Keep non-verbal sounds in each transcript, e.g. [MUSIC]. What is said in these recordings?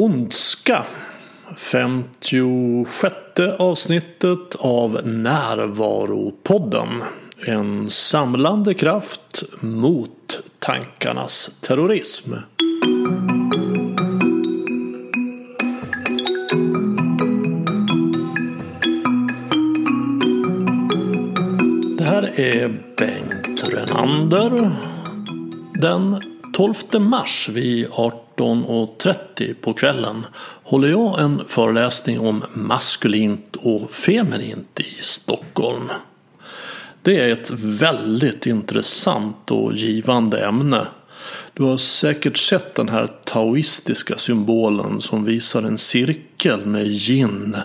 Ondska. 56 avsnittet av Närvaropodden. En samlande kraft mot tankarnas terrorism. Det här är Bengt Renander. Den 12 mars vid 18. 18.30 på kvällen håller jag en föreläsning om maskulint och feminint i Stockholm. Det är ett väldigt intressant och givande ämne. Du har säkert sett den här taoistiska symbolen som visar en cirkel med yin,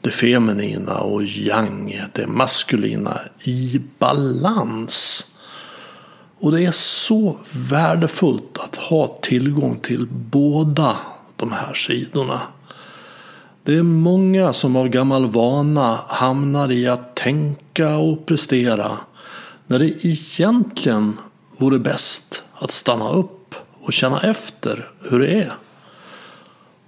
det feminina och yang, det maskulina, i balans. Och det är så värdefullt att ha tillgång till båda de här sidorna. Det är många som av gammal vana hamnar i att tänka och prestera när det egentligen vore bäst att stanna upp och känna efter hur det är.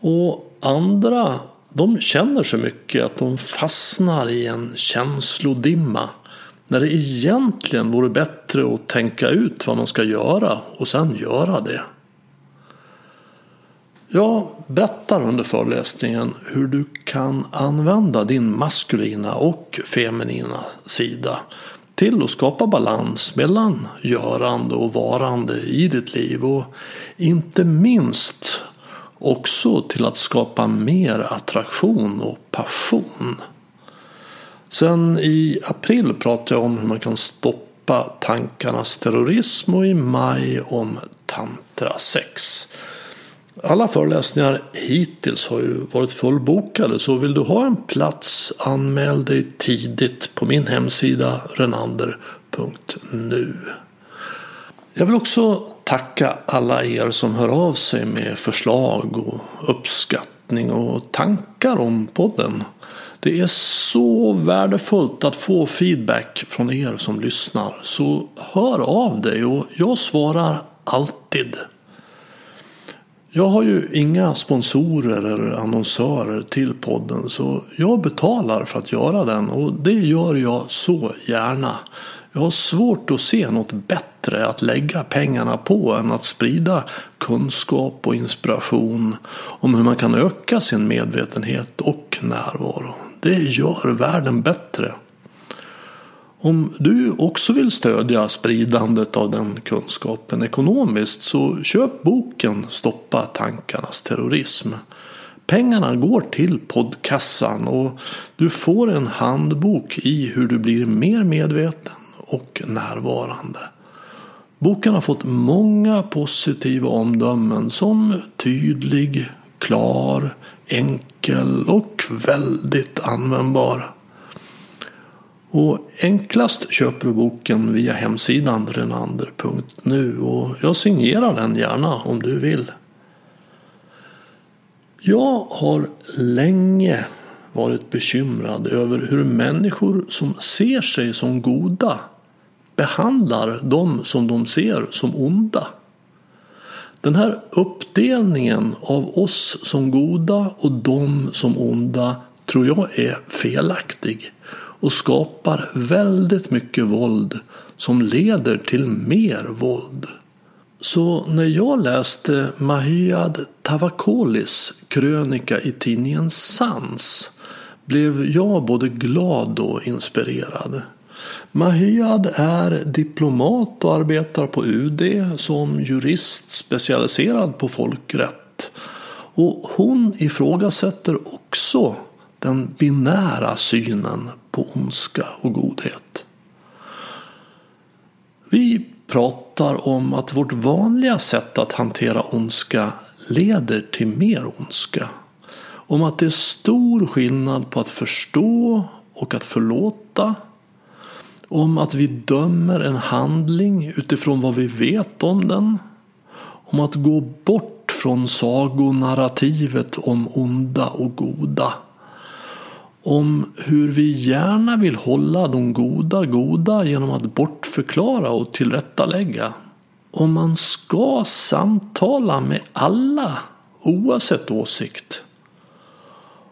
Och andra, de känner så mycket att de fastnar i en känslodimma när det egentligen vore bättre att tänka ut vad man ska göra och sen göra det. Jag berättar under föreläsningen hur du kan använda din maskulina och feminina sida till att skapa balans mellan görande och varande i ditt liv och inte minst också till att skapa mer attraktion och passion. Sen i april pratade jag om hur man kan stoppa tankarnas terrorism och i maj om tantra sex. Alla föreläsningar hittills har ju varit fullbokade så vill du ha en plats anmäl dig tidigt på min hemsida renander.nu. Jag vill också tacka alla er som hör av sig med förslag och uppskattning och tankar om podden. Det är så värdefullt att få feedback från er som lyssnar. Så hör av dig och jag svarar alltid. Jag har ju inga sponsorer eller annonsörer till podden så jag betalar för att göra den och det gör jag så gärna. Jag har svårt att se något bättre att lägga pengarna på än att sprida kunskap och inspiration om hur man kan öka sin medvetenhet och närvaro. Det gör världen bättre. Om du också vill stödja spridandet av den kunskapen ekonomiskt så köp boken Stoppa tankarnas terrorism. Pengarna går till poddkassan och du får en handbok i hur du blir mer medveten och närvarande. Boken har fått många positiva omdömen som tydlig, klar, enkel och väldigt användbar. Och enklast köper du boken via hemsidan renander.nu och jag signerar den gärna om du vill. Jag har länge varit bekymrad över hur människor som ser sig som goda behandlar dem som de ser som onda. Den här uppdelningen av oss som goda och dem som onda tror jag är felaktig och skapar väldigt mycket våld som leder till mer våld. Så när jag läste Mahyad Tavakolis krönika i tidningen Sans blev jag både glad och inspirerad. Mahyad är diplomat och arbetar på UD som jurist specialiserad på folkrätt. Och hon ifrågasätter också den binära synen på ondska och godhet. Vi pratar om att vårt vanliga sätt att hantera ondska leder till mer ondska. Om att det är stor skillnad på att förstå och att förlåta. Om att vi dömer en handling utifrån vad vi vet om den. Om att gå bort från sagonarrativet om onda och goda om hur vi gärna vill hålla de goda goda genom att bortförklara och tillrättalägga. Om man ska samtala med alla oavsett åsikt.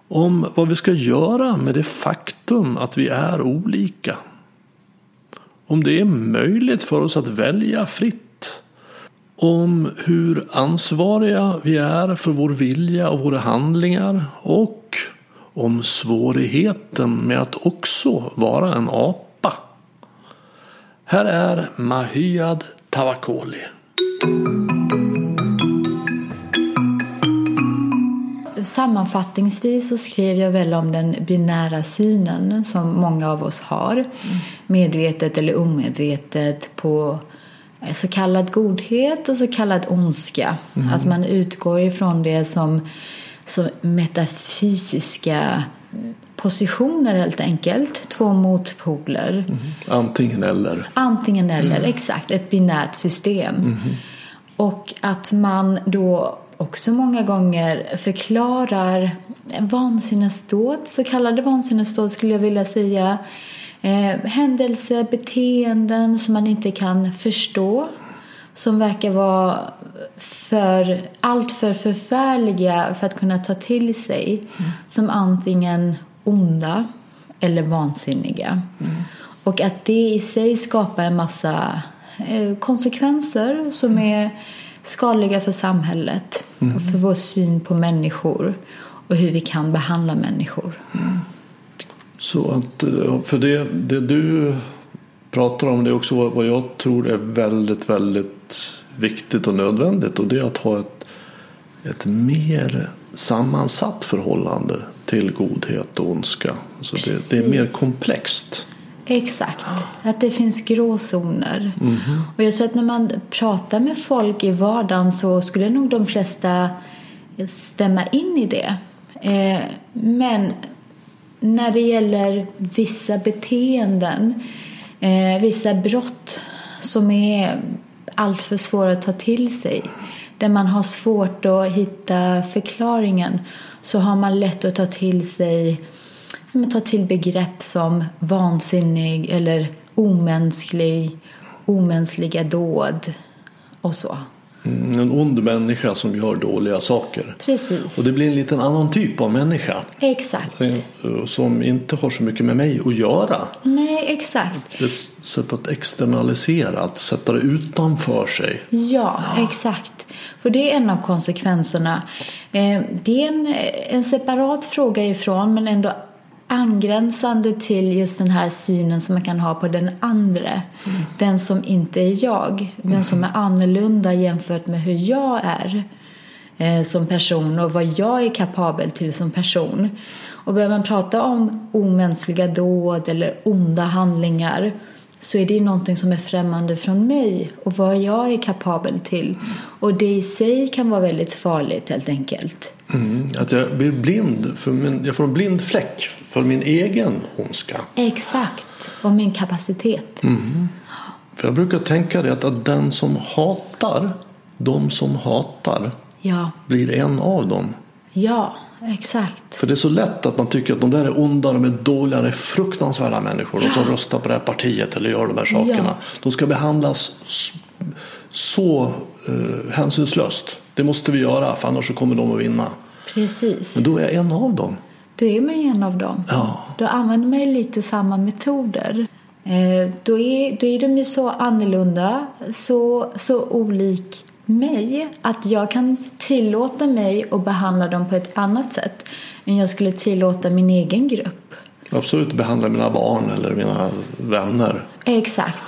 Om vad vi ska göra med det faktum att vi är olika. Om det är möjligt för oss att välja fritt. Om hur ansvariga vi är för vår vilja och våra handlingar. Och om svårigheten med att också vara en apa. Här är Mahyad Tavakoli. Sammanfattningsvis så skrev jag väl om den binära synen som många av oss har. Medvetet eller omedvetet på så kallad godhet och så kallad ondska. Mm. Att man utgår ifrån det som, som metafysiska positioner helt enkelt. Två motpoler. Mm. Antingen eller. Antingen eller, mm. exakt. Ett binärt system. Mm. Och att man då också många gånger förklarar vansinnesdåd, så kallade vansinnesdåd skulle jag vilja säga. Eh, händelser, beteenden som man inte kan förstå. Som verkar vara för, allt för förfärliga för att kunna ta till sig. Mm. Som antingen onda eller vansinniga. Mm. Och att det i sig skapar en massa eh, konsekvenser som är skadliga för samhället mm. och för vår syn på människor och hur vi kan behandla människor. Mm. Så att, eh, för det, det du pratar om det är också vad jag tror är väldigt, väldigt viktigt och nödvändigt och det är att ha ett, ett mer sammansatt förhållande till godhet och ondska. Så det, det är mer komplext. Exakt, att det finns gråzoner. Mm -hmm. Och jag tror att när man pratar med folk i vardagen så skulle nog de flesta stämma in i det. Eh, men när det gäller vissa beteenden, eh, vissa brott som är alltför svåra att ta till sig, där man har svårt att hitta förklaringen, så har man lätt att ta till sig ta till begrepp som vansinnig eller omänsklig, omänskliga dåd och så. Mm, en ond människa som gör dåliga saker. Precis. Och det blir en liten annan typ av människa. Exakt. Som inte har så mycket med mig att göra. Nej, exakt. Ett sätt att externalisera, att sätta det utanför sig. Ja, exakt. För det är en av konsekvenserna. Eh, det är en, en separat fråga ifrån men ändå angränsande till just den här synen som man kan ha på den andra. Mm. Den som inte är jag. Den mm. som är annorlunda jämfört med hur jag är eh, som person och vad jag är kapabel till som person. Och börjar man prata om omänskliga dåd eller onda handlingar så är det någonting som är främmande från mig och vad jag är kapabel till. Och det i sig kan vara väldigt farligt helt enkelt. Mm, att jag blir blind, för min, jag får en blind fläck för min egen ondska. Exakt, och min kapacitet. Mm. För jag brukar tänka det att, att den som hatar de som hatar ja. blir en av dem. Ja, exakt. För det är så lätt att man tycker att de där är onda, de är dåliga, de är fruktansvärda människor. Ja. De som röstar på det här partiet eller gör de här sakerna. Ja. De ska behandlas så uh, hänsynslöst. Det måste vi göra, för annars så kommer de att vinna. Precis. Men då är jag en av dem. Då är man en av dem. Ja. Då använder man ju lite samma metoder. Eh, då, är, då är de ju så annorlunda, så, så olik mig att jag kan tillåta mig att behandla dem på ett annat sätt än jag skulle tillåta min egen grupp. Absolut, behandla mina barn eller mina vänner. Exakt.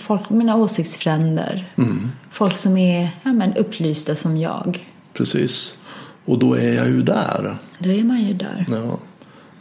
Folk, mina åsiktsfränder. Mm. Folk som är ja, men, upplysta som jag. Precis. Och då är jag ju där. Då är man ju där. Ja.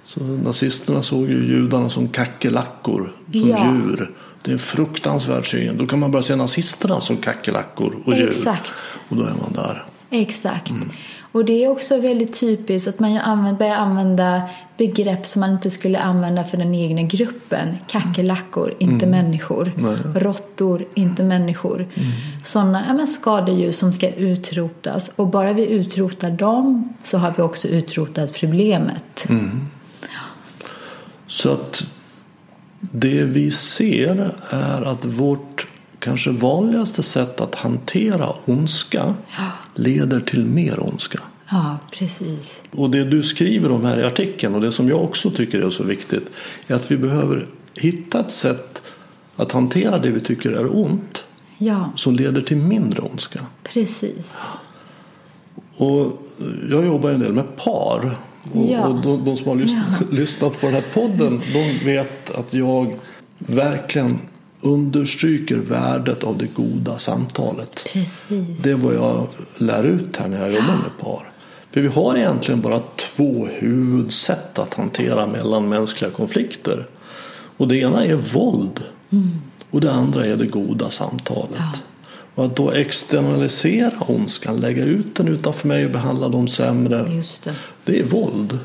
Så nazisterna såg ju judarna som kackerlackor, som ja. djur. Det är en fruktansvärd syn. Då kan man börja se nazisterna som kackerlackor och djur. Exakt. Och då är man där. Exakt. Mm. Och det är också väldigt typiskt att man börjar använda begrepp som man inte skulle använda för den egna gruppen. Kackerlackor, inte mm. människor. Nej. Råttor, inte människor. Mm. Sådana ja, men skadedjur som ska utrotas. Och bara vi utrotar dem så har vi också utrotat problemet. Mm. Så att det vi ser är att vårt kanske vanligaste sätt att hantera ondska leder till mer ondska. Ja, precis. Och det du skriver om här i artikeln och det som jag också tycker är så viktigt är att vi behöver hitta ett sätt att hantera det vi tycker är ont Ja, som leder till mindre ondska. precis. Och jag jobbar en del med par. Och, Ja. och de, de som har lyssnat, [LAUGHS] lyssnat på den här podden de vet att jag verkligen understryker värdet av det goda samtalet. Precis. Det är vad jag lär ut här när jag jobbar med par. För vi har egentligen bara två huvudsätt att hantera mellanmänskliga konflikter. Och det ena är våld och det andra är det goda samtalet. Och att då externalisera ondskan, lägga ut den utanför mig och behandla dem sämre, Just det. det är våld.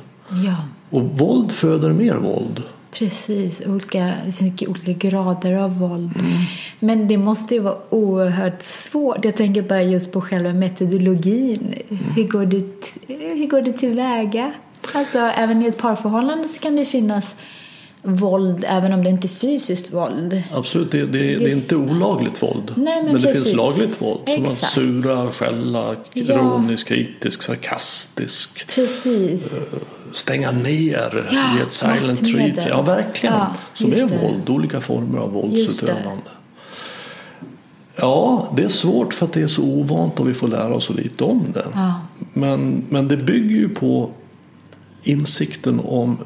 Ja, Och våld föder mer våld. precis. Olika, det finns olika grader av våld. Men det måste ju vara oerhört svårt. Jag tänker bara just på själva metodologin. Hur, går det, hur går det tillväga? Alltså, även i ett parförhållande så kan det finnas våld även om det inte är fysiskt våld. Absolut, det, det, det är inte olagligt våld. Nej, men det precis. finns lagligt våld. Som att sura, skälla, Ja. ironisk, kritisk, sarkastisk. Precis. Stänga ner, Ja, ge ett silent treat. Ja, verkligen. Ja, som är just det. våld, olika former av det. våldsutövande. Ja, det är svårt för att det är så ovant och vi får lära oss så lite om det. Ja. Men, men det bygger ju på insikten om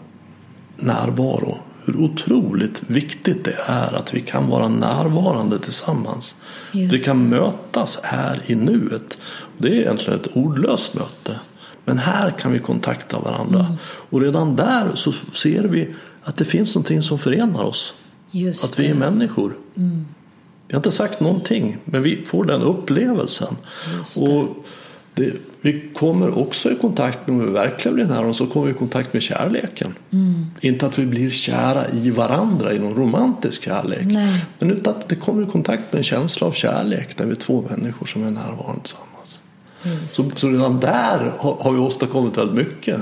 närvaro. Hur otroligt viktigt det är att vi kan vara närvarande tillsammans. Just Vi kan mötas här i nuet. Det är egentligen ett ordlöst möte. Men här kan vi kontakta varandra. Mm. Och redan där så ser vi att det finns någonting som förenar oss. Just Att vi är det. människor. Vi har inte sagt någonting, men vi får den upplevelsen. Och det, vi kommer också i kontakt med, om vi verkligen blir nära så kommer vi i kontakt med kärleken. Inte att vi blir kära i varandra i någon romantisk kärlek. Nej. Men utan att det kommer i kontakt med en känsla av kärlek när vi är två människor som är närvarande tillsammans. Så, så redan där har, har vi åstadkommit väldigt mycket.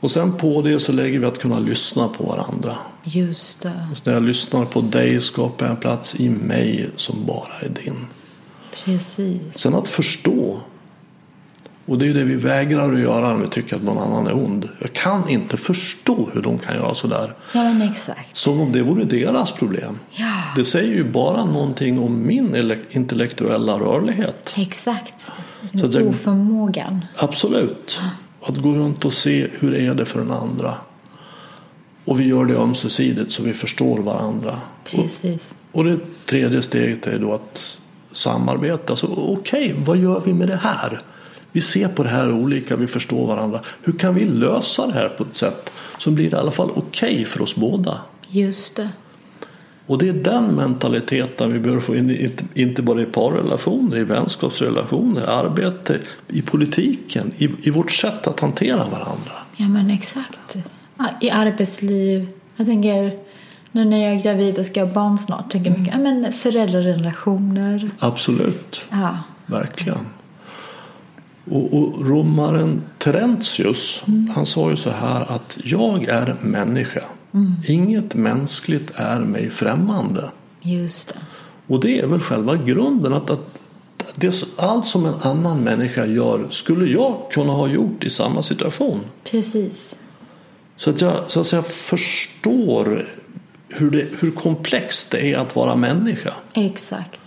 Och sen på det så lägger vi att kunna lyssna på varandra. Just det. Så när jag lyssnar på dig skapar jag en plats i mig som bara är din. Precis. Sen att förstå. Och det är ju det vi vägrar att göra när vi tycker att någon annan är ond. Jag kan inte förstå hur de kan göra sådär. Ja, men exakt. Som om det vore deras problem. Ja, Det säger ju bara någonting om min intellektuella rörlighet. exakt. Så jag- Oförmågan. Absolut. Att gå runt och se hur är det för den andra. Och vi gör det ömsesidigt så vi förstår varandra. Precis. Och det tredje steget är då att samarbeta. Så okej, vad gör vi med det här? Vi ser på det här olika, vi förstår varandra. Hur kan vi lösa det här på ett sätt som blir i alla fall okej för oss båda? Just det. Och det är den mentaliteten vi behöver få in, inte- bara i parrelationer, i vänskapsrelationer, arbete, i politiken, i, i vårt sätt att hantera varandra. Ja, men exakt. I arbetsliv. Jag tänker nu när jag är gravid och ska ha barn snart. Tänker mycket ja, men föräldrarelationer. Absolut. Ja, Verkligen. Och, och romaren Terentius, han sa ju så här att jag är människa. Inget mänskligt är mig främmande. just det. Och det är väl själva grunden. att, att det, Allt som en annan människa gör skulle jag kunna ha gjort i samma situation. Precis. Så att jag så att säga, förstår hur, det, hur komplext det är att vara människa. Exakt.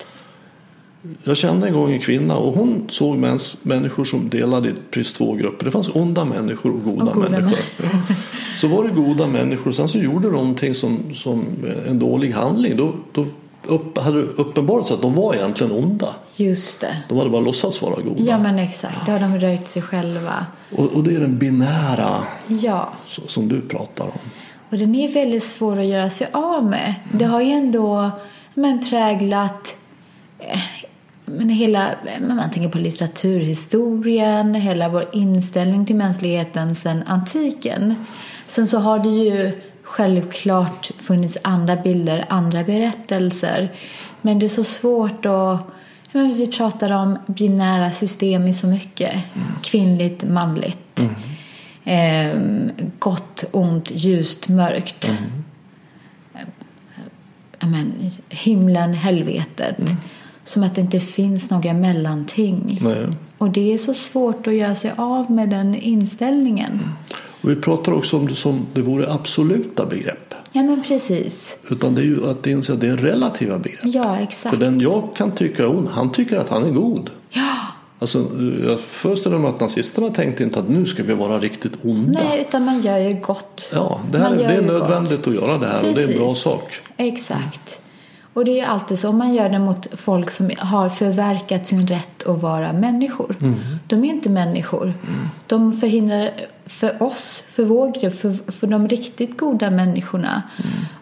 Jag kände en gång en kvinna och hon såg mäns, människor som delade i precis två grupper. Det fanns onda människor och goda, Och goda människor. Ja. Så var det goda människor. Sen så gjorde de någonting som, som en dålig handling. Då, då upp, hade uppenbarat sig att de var egentligen onda. Just det. De hade bara låtsats vara goda. Ja, men exakt. Då har de röjt sig själva. Och, och det är den binära Ja. som du pratar om. Och den är väldigt svår att göra sig av med. Det har ju ändå men, präglat eh, men hela, men man tänker på litteraturhistorien, hela vår inställning till mänskligheten sedan antiken. Sen så har det ju självklart funnits andra bilder, andra berättelser. Men det är så svårt att men vi pratar om binära system i så mycket. Kvinnligt, manligt. Eh, gott, ont, ljust, mörkt. Ja, men, himlen, helvetet. Som att det inte finns några mellanting. Nej. Och det är så svårt att göra sig av med den inställningen. Och vi pratar också om det som det vore absoluta begrepp. Ja, men precis. Utan det är ju att inse att det är relativa begrepp. Ja, exakt. För den jag kan tycka är ond, han tycker att han är god. Ja, Alltså, jag föreställer mig att nazisterna tänkte inte att nu ska vi vara riktigt onda. nej, utan man gör ju gott. Ja, det, här, det är nödvändigt att göra det här och det är en bra Precis. sak. Exakt. Och det är alltid så. Om man gör det mot folk som har förverkat sin rätt att vara människor. De är inte människor. De förhindrar för oss, för vår grupp, för, för de riktigt goda människorna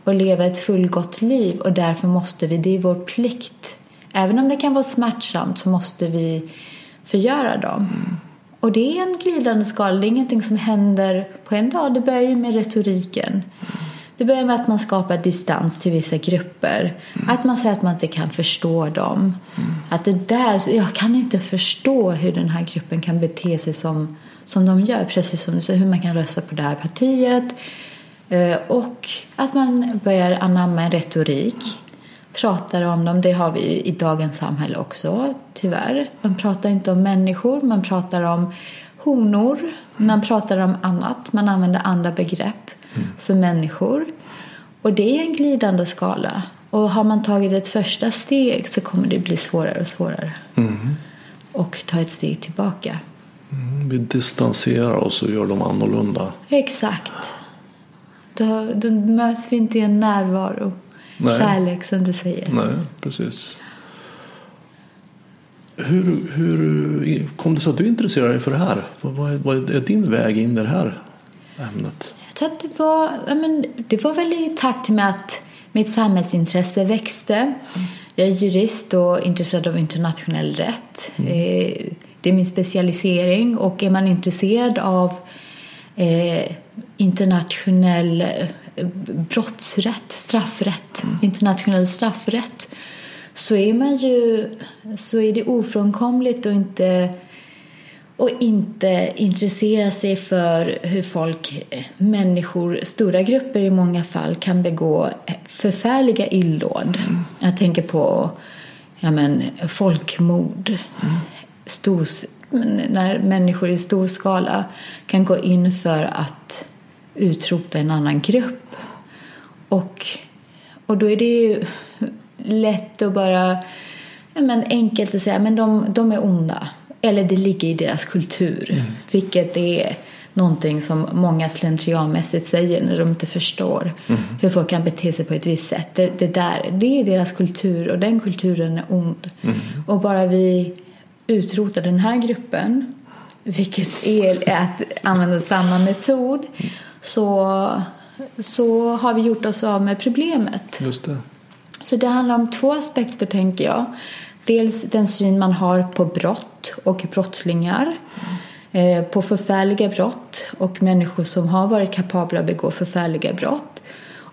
att leva ett fullgott liv. Och därför måste vi, det är vår plikt. Även om det kan vara smärtsamt så måste vi förgöra dem. Och det är en glidande skala. Det är ingenting som händer på en dag. Det börjar ju med retoriken. Det börjar med att man skapar distans till vissa grupper. Att man säger att man inte kan förstå dem. Att det där, jag kan inte förstå hur den här gruppen kan bete sig som, som de gör. Precis som du säger, hur man kan rösta på det här partiet. Eh, Och att man börjar anamma en retorik. Pratar om dem, det har vi ju i dagens samhälle också, tyvärr. Man pratar inte om människor, man pratar om honor. Man pratar om annat, man använder andra begrepp för människor. Och det är en glidande skala. Och har man tagit ett första steg så kommer det bli svårare och svårare. Och ta ett steg tillbaka. Mm, Vi distanserar oss och gör dem annorlunda. Exakt. Då, då möts vi inte i en närvaro. Nej. Kärlek som du säger. Nej, precis. Hur, hur kom det sig att du intresserade dig för det här? Vad, vad, är, vad är din väg in i det här ämnet? Tror att det var, ja, men, det var väl i takt med att mitt samhällsintresse växte. Jag är jurist och intresserad av internationell rätt. Eh, Det är min specialisering och är man intresserad av eh, internationell eh, brottsrätt, straffrätt, internationell straffrätt så är man ju så är det ofrånkomligt att inte och inte intressera sig för hur folk, eh, människor, stora grupper i många fall kan begå eh, förfärliga illdåd. Jag tänker på ja men, folkmord. Stor, men när människor i stor skala kan gå in för att utrota en annan grupp. Och, och då är det ju lätt att bara ja, men enkelt att säga men de, de är onda. Eller det ligger i deras kultur. Vilket är någonting som många slentrianmässigt säger när de inte förstår hur folk kan bete sig på ett visst sätt. Det, det, där, det är deras kultur och den kulturen är ond. Och bara vi utrotar den här gruppen, vilket är att använda samma metod, så, så har vi gjort oss av med problemet. Just det. Så det handlar om två aspekter tänker jag. Dels den syn man har på brott och brottslingar. Eh, på förfärliga brott och människor som har varit kapabla att begå förfärliga brott.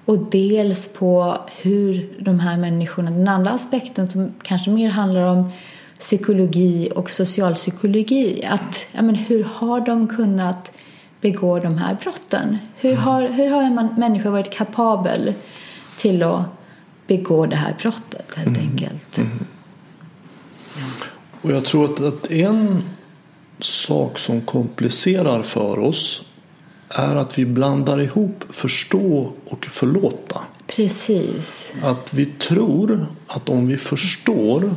Och dels på hur de här människorna, den andra aspekten som kanske mer handlar om psykologi och socialpsykologi. Att, ja, men hur har de kunnat begå de här brotten? Hur har, hur har en människa varit kapabel till att begå det här brottet helt enkelt? Och jag tror att, att en sak som komplicerar för oss är att vi blandar ihop förstå och förlåta. Precis. Att vi tror att om vi förstår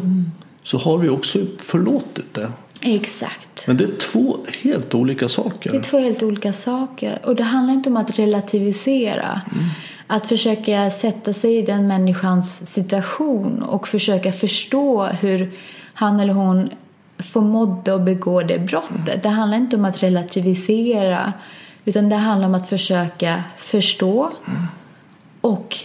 så har vi också förlåtit det. Exakt. Men det är två helt olika Det är saker. två helt olika saker. Och det handlar inte om att relativisera. Att försöka sätta sig i den människans situation och försöka förstå hur han eller hon förmådde att begå det brottet. Det handlar inte om att relativisera utan det handlar om att försöka förstå och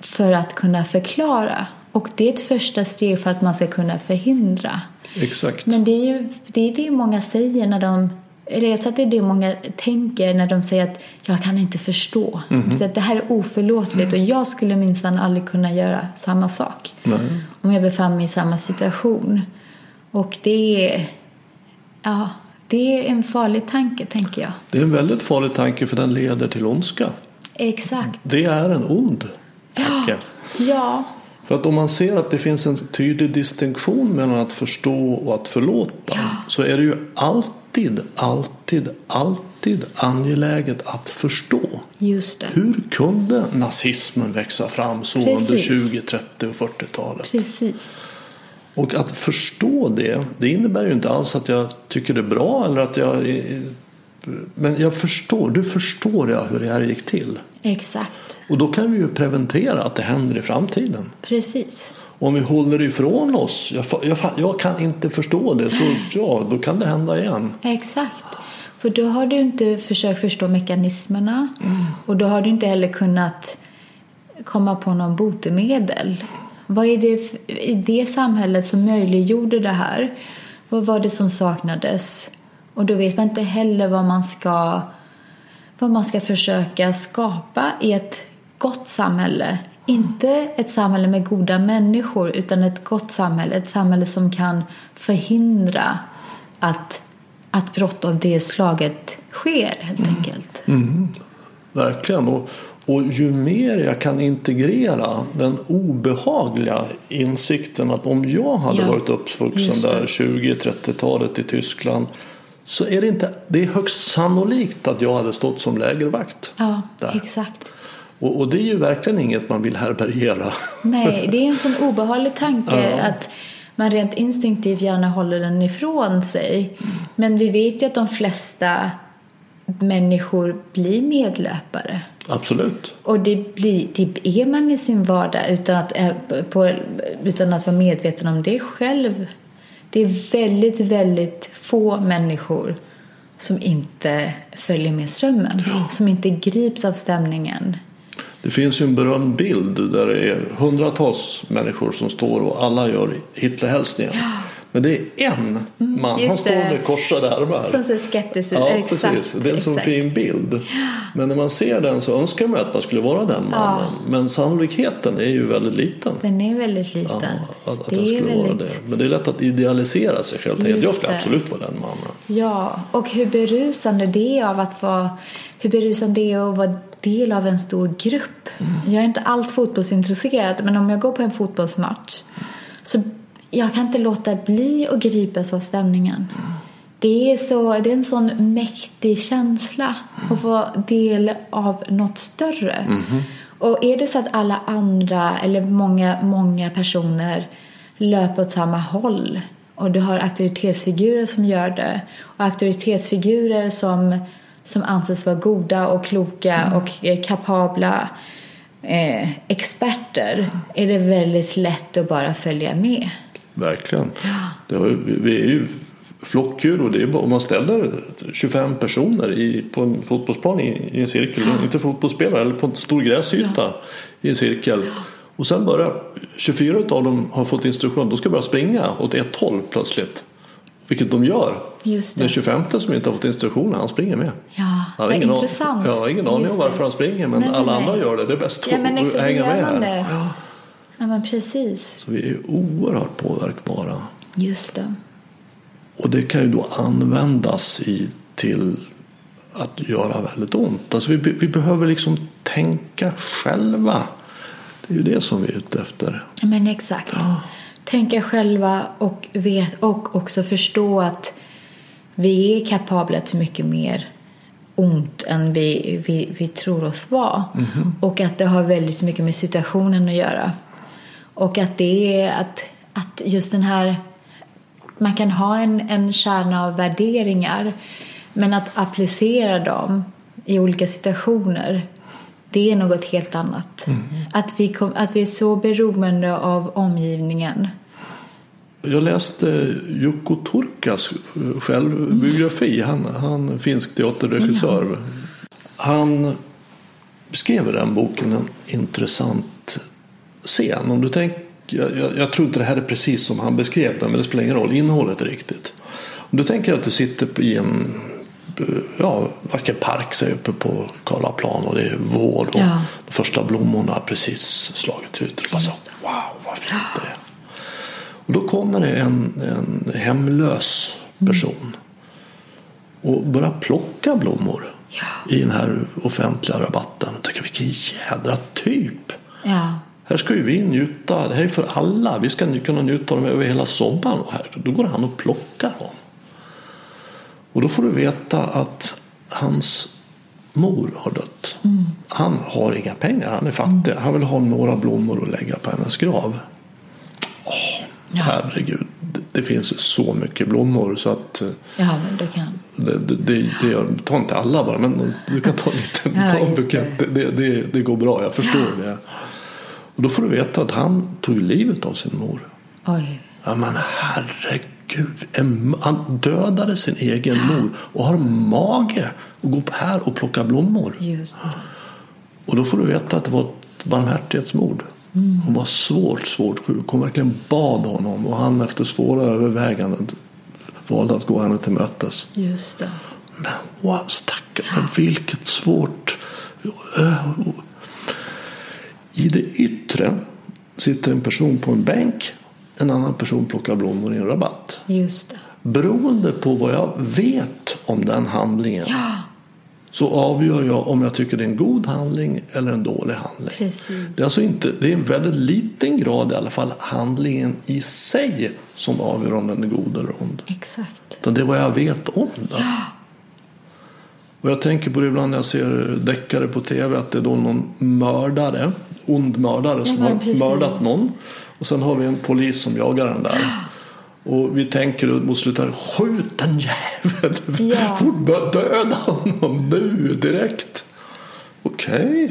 för att kunna förklara. Och det är ett första steg för att man ska kunna förhindra. Exakt. Men det är ju det, är det många säger när de eller jag tror att det är det många tänker när de säger att jag kan inte förstå. Att det här är oförlåtligt och jag skulle minsann aldrig kunna göra samma sak. Nej. Om jag befann mig i samma situation. Och det är, ja, det är en farlig tanke tänker jag. Det är en väldigt farlig tanke för den leder till ondska. Exakt. Det är en ond tanke. Ja, För att om man ser att det finns en tydlig distinktion mellan att förstå och att förlåta så är det ju alltid, alltid, alltid angeläget att förstå. Just det. Hur kunde nazismen växa fram så under Precis. 20, 30 och 40-talet? Precis. Och att förstå det, det innebär ju inte alls att jag tycker det är bra eller att jag... Men jag förstår, du förstår jag hur det här gick till. Exakt. Och då kan vi ju preventera att det händer i framtiden. Precis. Om vi håller ifrån oss, jag, jag, jag kan inte förstå det, så [GASPS] ja, då kan det hända igen. Exakt. För då har du inte försökt förstå mekanismerna och då har du inte heller kunnat komma på någon botemedel. Vad är det i det samhället som möjliggjorde det här? Vad var det som saknades? Och då vet man inte heller vad man ska, vad man ska försöka skapa i ett gott samhälle. Inte ett samhälle med goda människor utan ett gott samhälle. Ett samhälle som kan förhindra att, att brott av det slaget sker helt enkelt. Verkligen. Och, och ju mer jag kan integrera den obehagliga insikten att om jag hade Ja, varit uppvuxen där 20-30-talet i Tyskland så är det inte, det är högst sannolikt att jag hade stått som lägervakt. Ja, Där. exakt. Och, och det är ju verkligen inget man vill härbärgera. Nej, [LAUGHS] det är en sån obehaglig tanke Ja. att man rent instinktivt gärna håller den ifrån sig. Men vi vet ju att de flesta människor blir medlöpare. Absolut. Och det, blir, det är man i sin vardag utan att, eh, på, utan att vara medveten om det själv. Det är väldigt, väldigt få människor som inte följer med strömmen. Som inte grips av stämningen. Det finns ju en berömd bild där det är hundratals människor som står och alla gör Hitlerhälsningen. Men det är en man, han Mm, just står det. med korsade armar. Som ser skeptisk ut. Ja, Exakt, precis. Det är en exakt. fin bild. Men när man ser den så önskar man att man skulle vara den mannen. Men sannolikheten är ju väldigt liten. Den är väldigt liten. Ja, att, att det jag skulle vara väldigt... det. Men det är lätt att idealisera sig själv. Just Jag skulle det. absolut vara den mannen. Ja, och hur berusande det är av att vara hur berusande det är att vara del av en stor grupp. Jag är inte alls fotbollsintresserad men om jag går på en fotbollsmatch så jag kan inte låta bli att gripas av stämningen. Det är, så, det är en sån mäktig känsla att vara del av något större. Och är det så att alla andra eller många, många personer löper åt samma håll och du har auktoritetsfigurer som gör det och auktoritetsfigurer som, som anses vara goda och kloka och eh, kapabla eh, experter är det väldigt lätt att bara följa med. Verkligen. Det har, vi är ju flockdjur och det är om man ställer 25 personer i, på en fotbollsplan i, i en cirkel, inte fotbollsspelare, eller på en stor gräsyta i en cirkel. Och sen bara 24 av dem har fått instruktion de ska börja springa åt ett håll plötsligt. Vilket de gör. Just det. Den 25 som inte har fått instruktioner, han springer med. Ja, har ingen, intressant. an- jag har ingen aning om varför han springer men nej, alla nej. andra gör det. Det är bäst Ja, men att hänga med här. det. Ja, men precis. Så vi är oerhört påverkbara. Just det. Och det kan ju då användas i, till att göra väldigt ont. Alltså vi, vi behöver liksom tänka själva. Det är ju det som vi är ute efter. Ja, Men exakt. Tänka själva och, vet, och också förstå att vi är kapabla till mycket mer ont än vi, vi, vi tror oss vara. Och att det har väldigt mycket med situationen att göra. Och att det är att, att just den här... Man kan ha en, en kärna av värderingar men att applicera dem i olika situationer det är något helt annat. Att, vi kom, att vi är så beroende av omgivningen. Jag läste Jukko Turkas självbiografi. Han, han finsk teaterregissör. Han beskrev i den boken en intressant scen. Om du tänk, jag, jag, jag tror inte det här är precis som han beskrev det, men det spelar ingen roll. Innehållet är riktigt. Om du tänker att du sitter i en ja, vacker park säg, uppe på Karlaplan och det är vår och Ja. de första blommorna har precis slagit ut. Och bara så, wow, vad fint det är. Och då kommer det en, en hemlös person och börjar plocka blommor Ja. i den här offentliga rabatten. Och tänker vilken jädra typ. Ja, Här ska ju vi njuta, det här är för alla. Vi ska kunna njuta av dem över hela sommaren. Och här, då går han och plockar dem. Och då får du veta att hans mor har dött. Mm. Han har inga pengar, han är fattig. Mm. Han vill ha några blommor att lägga på hennes grav. Åh, ja. Herregud, det, det finns så mycket blommor så att... Ja, men du kan. Det, det, det, det, ta inte alla bara, men du kan ta en liten ja, ta en bukett. Det. Det, det, går bra, jag förstår ja. det. Och då får du veta att han tog livet av sin mor. Oj. Ja, men herregud. En, han dödade sin egen mor och har mage att gå här och plocka blommor. Och då får du veta att det var ett barmhärtighetsmord. Mm. Hon var svårt, svårt sjuk. Hon verkligen bad honom och han efter svåra överväganden valde att gå henne till mötes. Just det. Men wow, stackarn, vilket svårt... I det yttre sitter en person på en bänk, en annan person plockar blommor i en rabatt. Just det. Beroende på vad jag vet om den handlingen ja. så avgör jag om jag tycker det är en god handling eller en dålig handling. Precis. Det är alltså inte, det är en väldigt liten grad i alla fall handlingen i sig som avgör om den är god eller ond. Exakt. Utan det är vad jag vet om den. Ja. Och jag tänker på det ibland när jag ser deckare på tv att det är då någon mördare, ond mördare som har precis. mördat någon. Och sen har vi en polis som jagar den där. Och vi tänker mot slutet, skjut den jäveln! Ja. [LAUGHS] Fort döda honom nu direkt! Okej, okay.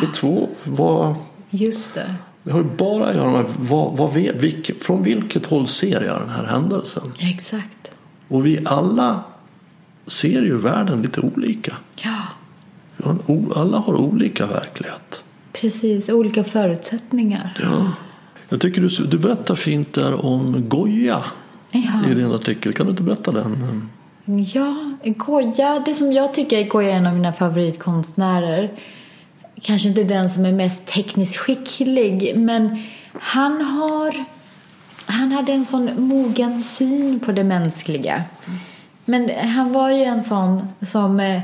vi är två. Vad... Just det. Det har ju bara att göra med vad, vad vet, vilk, från vilket håll ser jag den här händelsen? Exakt. Och vi alla ser ju världen lite olika. Ja. Alla har olika verklighet. Precis, olika förutsättningar. Ja. Jag tycker du, du berättar fint där om Goya ja. i din artikel. Kan du inte berätta den? Ja, Goya, det som jag tycker är Goya är en av mina favoritkonstnärer. Kanske inte den som är mest tekniskt skicklig, men han har han hade en sån mogen syn på det mänskliga. Men han var ju en sån som eh,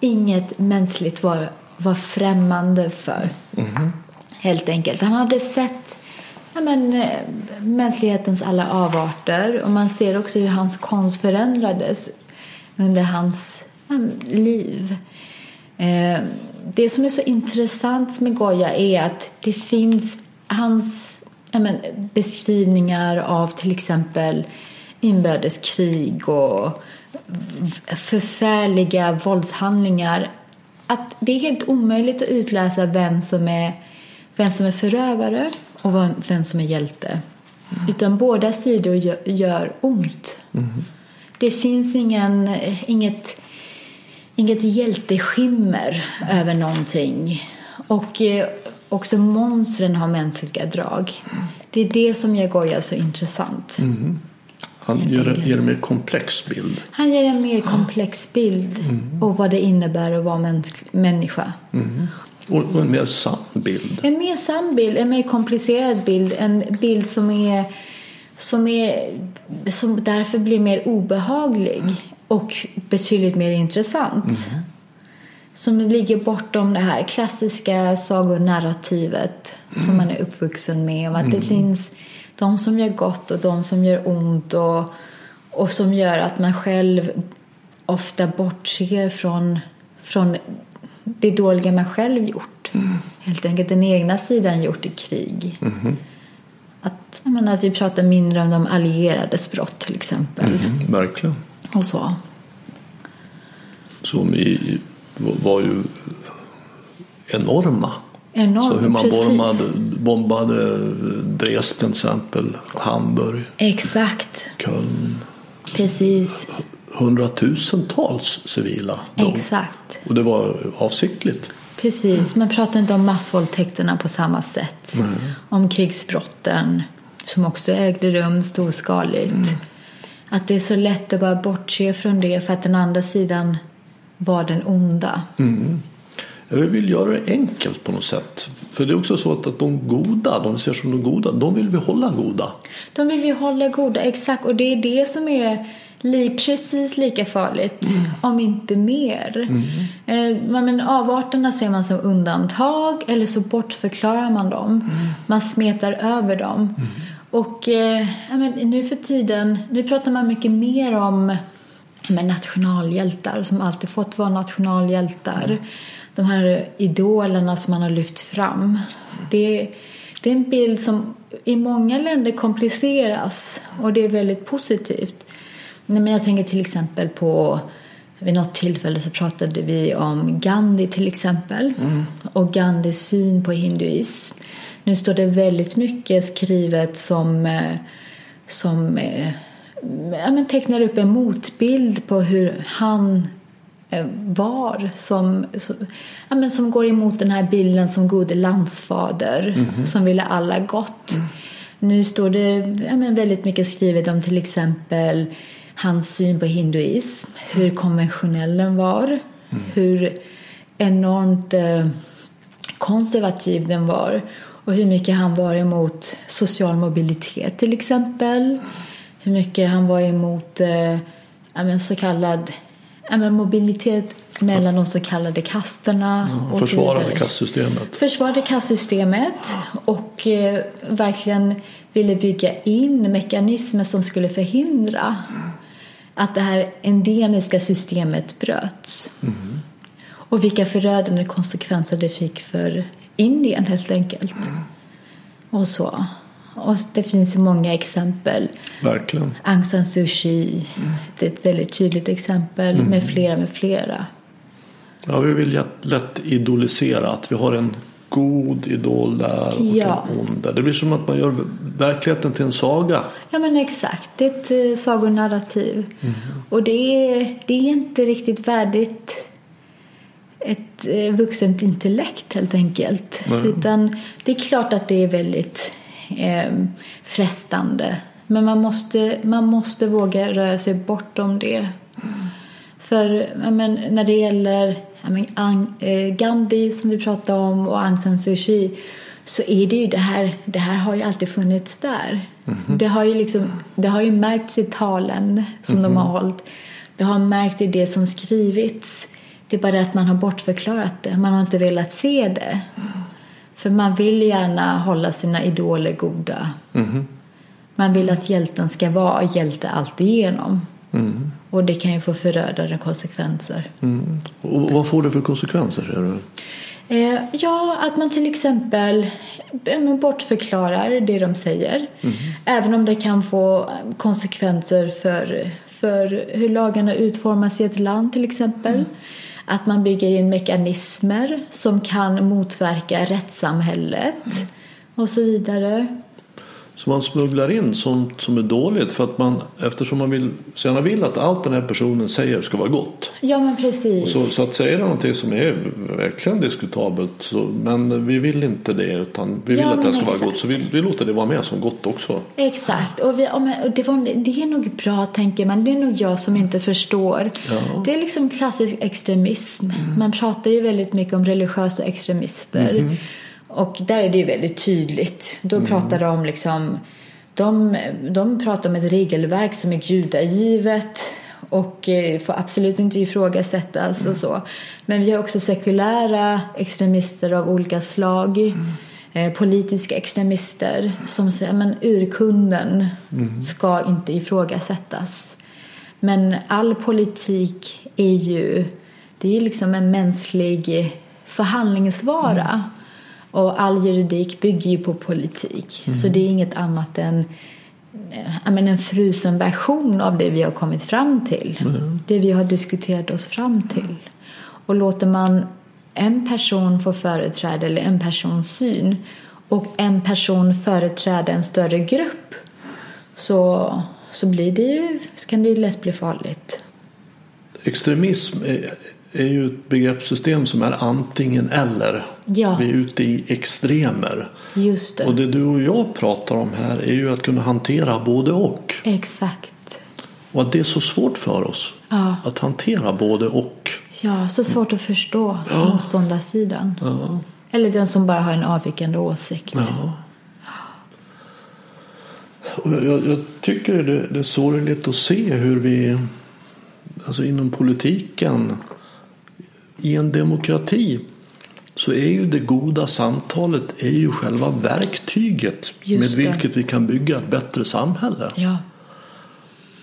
inget mänskligt var, var främmande för. Mm. Helt enkelt. Han hade sett ja, men, eh, mänsklighetens alla avarter och man ser också hur hans konst förändrades under hans ja, liv. Eh, det som är så intressant med Goya är att det finns hans ja, men, beskrivningar av till exempel inbördeskrig och förfärliga våldshandlingar att det är helt omöjligt att utläsa vem som är, vem som är förövare och vem som är hjälte. Mm. Utan båda sidor gör, gör ont. Mm. Det finns ingen, inget, inget hjälteskimmer över någonting. Och eh, också monstren har mänskliga drag. Mm. Det är det som gör Goya så intressant. Mm. Han ger, ger en mer komplex bild. Han ger en mer komplex bild mm. och vad det innebär att vara mäns- människa. Mm. Och, och, en mer sann bild. En mer sann bild, en mer komplicerad bild. En bild som är som, är, som därför blir mer obehaglig mm. och betydligt mer intressant. Mm. Som ligger bortom det här klassiska sagonarrativet som mm. man är uppvuxen med. Om att det mm. finns de som gör gott och de som gör ont och, och som gör att man själv ofta bortser från, från det dåliga man själv gjort. Mm. Helt enkelt den egna sidan gjort i krig. Mm. Att, menar, att vi pratar mindre om de allierades brott till exempel. Mm, verkligen. Och så. Som i, var ju enorma Enormt, så hur man bombade, bombade Dresden till exempel, Hamburg, Exakt. Köln. Precis. Hundratusentals civila dog. Exakt. Och det var avsiktligt. Precis, man pratar inte om massvåldtäkterna på samma sätt. Nej. Om krigsbrotten som också ägde rum storskaligt. Mm. Att det är så lätt att bara bortse från det för att den andra sidan var den onda. Mm. Vi vill göra det enkelt på något sätt. För det är också så att, att de goda, de ser som de goda, de vill vi hålla goda. De vill vi hålla goda, exakt. Och det är det som är li, precis lika farligt, mm. om inte mer. Mm. Eh, men avarterna ser man som undantag eller så bortförklarar man dem. Mm. Man smetar över dem. Mm. Och eh, men, nu för tiden, nu pratar man mycket mer om men, nationalhjältar som alltid fått vara nationalhjältar. De här idolerna som man har lyft fram. Det, det är en bild som i många länder kompliceras och det är väldigt positivt. Nej, men jag tänker till exempel på vid något tillfälle så pratade vi om Gandhi till exempel mm. och Gandhis syn på hinduism. Nu står det väldigt mycket skrivet som, eh, som eh, ja, men tecknar upp en motbild på hur han var som, som, ja, men som går emot den här bilden som gode landsfader mm som ville alla gott. Mm. Nu står det ja, men väldigt mycket skrivet om till exempel hans syn på hinduism, hur konventionell den var, mm. hur enormt eh, konservativ den var och hur mycket han var emot social mobilitet till exempel. Hur mycket han var emot eh, så kallad ja, mobilitet mellan de så kallade kasterna. Ja, försvarade kastsystemet. Försvarade kastsystemet och eh, verkligen ville bygga in mekanismer som skulle förhindra att det här endemiska systemet bröts. Mm. Och vilka förödande konsekvenser det fick för Indien helt enkelt. Mm. Och så. Och det finns många exempel. Verkligen. Aung San Suu Kyi, mm. det är ett väldigt tydligt exempel mm. med flera med flera. Ja, vi vill lätt idolisera att vi har en god idol där och ja. en ond där. Det blir som att man gör verkligheten till en saga. Ja men exakt, det är ett uh, sagonarrativ. Mm. Och det är, det är inte riktigt värdigt ett uh, vuxent intellekt helt enkelt. Nej. Utan det är klart att det är väldigt eh, frestande. Men man måste, man måste våga röra sig bortom det. Mm. För men, när det gäller men, eh, Gandhi som vi pratade om och Aung San Suu Kyi så är det ju det här, det här har ju alltid funnits där. Mm -hmm. Det har ju liksom, det har ju märkts i talen som mm -hmm. de har mhm. hållit. Det har märkts i det som skrivits. Det är bara det att man har bortförklarat det. Man har inte velat se det. Mm. För man vill gärna hålla sina idoler goda. -hmm. Man vill att hjälten ska vara hjälte alltigenom. Mm. Och det kan ju få förödande konsekvenser. Mm. Och vad får det för konsekvenser? Är det? Eh, ja, att man till exempel bortförklarar det de säger. Mm. Även om det kan få konsekvenser för, för hur lagarna utformas i ett land till exempel. Att man bygger in mekanismer som kan motverka rättssamhället mm. och så vidare. Så man smugglar in sånt som är dåligt för att man, eftersom man vill, så gärna vill att allt den här personen säger ska vara gott. Ja men precis. Så, så att säga någonting som är verkligen diskutabelt så, men vi vill inte det utan vi vill ja, att det ska exakt. vara gott så vi, vi låter det vara med som gott också. Exakt och, vi, och det, var, det är nog bra tänker man, det är nog jag som inte förstår. Ja. Det är liksom klassisk extremism. Mm. Man pratar ju väldigt mycket om religiösa extremister. Mm. Och där är det ju väldigt tydligt. Då mm. pratar de om liksom de, de pratar om ett regelverk som är gudagivet och eh, får absolut inte ifrågasättas mm. och så. Men vi har också sekulära extremister av olika slag. Mm. Eh, politiska extremister som säger att urkunden mm. ska inte ifrågasättas. Men all politik är ju det är liksom en mänsklig förhandlingsvara. Och all juridik bygger ju på politik. Mm. Så det är inget annat än eh, en frusen version av det vi har kommit fram till. Mm. Det vi har diskuterat oss fram till. Och låter man en person få företräda eller en persons syn och en person företräda en större grupp så, så blir det ju, kan det ju lätt bli farligt. Extremism är, ju ett begreppssystem som är antingen eller. Ja. Vi är ute i extremer. Just det. Och det du och jag pratar om här är ju att kunna hantera både och. Exakt. Och att det är så svårt för oss Ja. att hantera både och. Ja, så svårt att förstå motståndarsidan. Ja. Eller den som bara har en avvikande åsikt. Ja. Och jag, jag tycker det, det är sorgligt att se hur vi alltså inom politiken i en demokrati så är ju det goda samtalet är ju själva verktyget med vilket vi kan bygga ett bättre samhälle. Ja,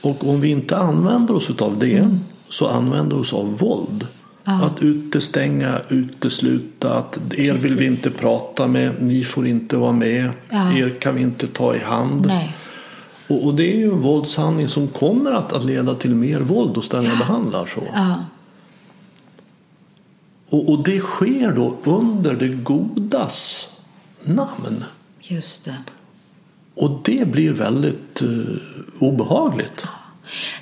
Och om vi inte använder oss av det så använder vi oss av våld. Att utestänga, utesluta, att er vill vi Precis. inte prata med, ni får inte vara med, Ja. er kan vi inte ta i hand. Och, och det är ju en våldshandling som kommer att, att leda till mer våld hos den jag behandlar så. Ja, Och, och det sker då under det godas namn. just det. Och det blir väldigt eh, obehagligt.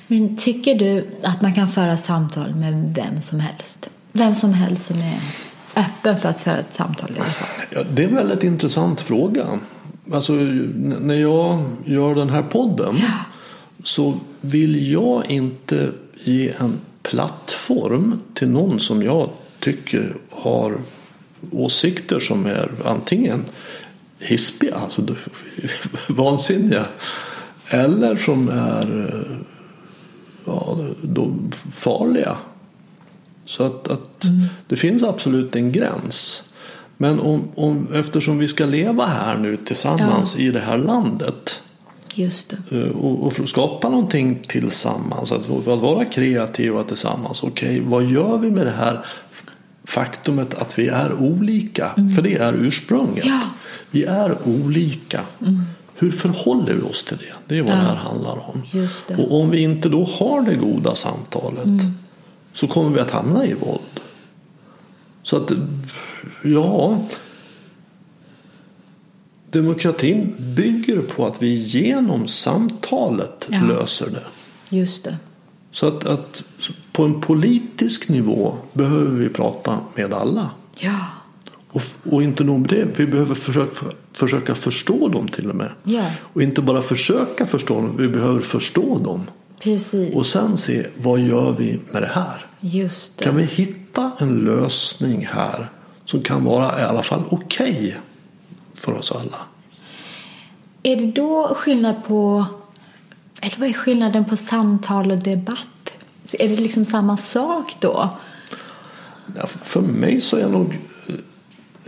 Men tycker du att man kan föra samtal med vem som helst? Vem som helst som är öppen för att föra ett samtal i alla fall. Ja, det är en väldigt intressant fråga. Alltså, när jag gör den här podden så vill jag inte ge en plattform till någon som jag tycker har åsikter som är antingen hispiga, alltså [LAUGHS] vansinniga, eller som är eh, ja, då farliga. Så att, att det finns absolut en gräns. Men om, om, eftersom vi ska leva här nu tillsammans i det här landet eh, och, och skapa någonting tillsammans, att, att vara kreativa tillsammans. Okej, vad gör vi med det här faktumet att vi är olika? För det är ursprunget. Ja. Vi är olika. Hur förhåller vi oss till det? Det är vad det här handlar om. Och om vi inte då har det goda samtalet så kommer vi att hamna i våld. Så att, ja. Demokratin bygger på att vi genom samtalet Ja. löser det. Just det. Så att, att på en politisk nivå behöver vi prata med alla. Ja. Och, och inte nog med det, vi behöver försöka, försöka förstå dem till och med. Ja. Och inte bara försöka förstå dem, vi behöver förstå dem. Precis. Och sen se, vad gör vi med det här? Just det. Kan vi hitta en lösning här som kan vara i alla fall okej för oss alla? Är det då skillnad på... Vad är skillnaden på samtal och debatt? Är det liksom samma sak då? Ja, för mig så är nog eh,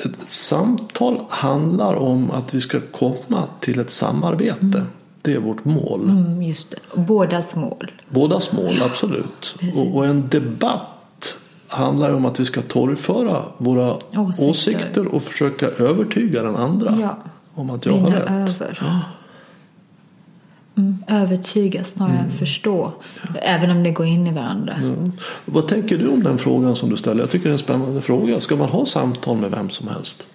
ett samtal handlar om att vi ska komma till ett samarbete. Det är vårt mål. Mm, just det. Bådas mål. Bådas mål, absolut. Och, och en debatt handlar om att vi ska torgföra våra åsikter, Åsikter. och försöka övertyga den andra Ja. om att jag har Vinna rätt. över. Mm, övertyga snarare än förstå. Även om det går in i varandra. Mm. Vad tänker du om den frågan som du ställer? Jag tycker det är en spännande fråga. Ska man ha samtal med vem som helst?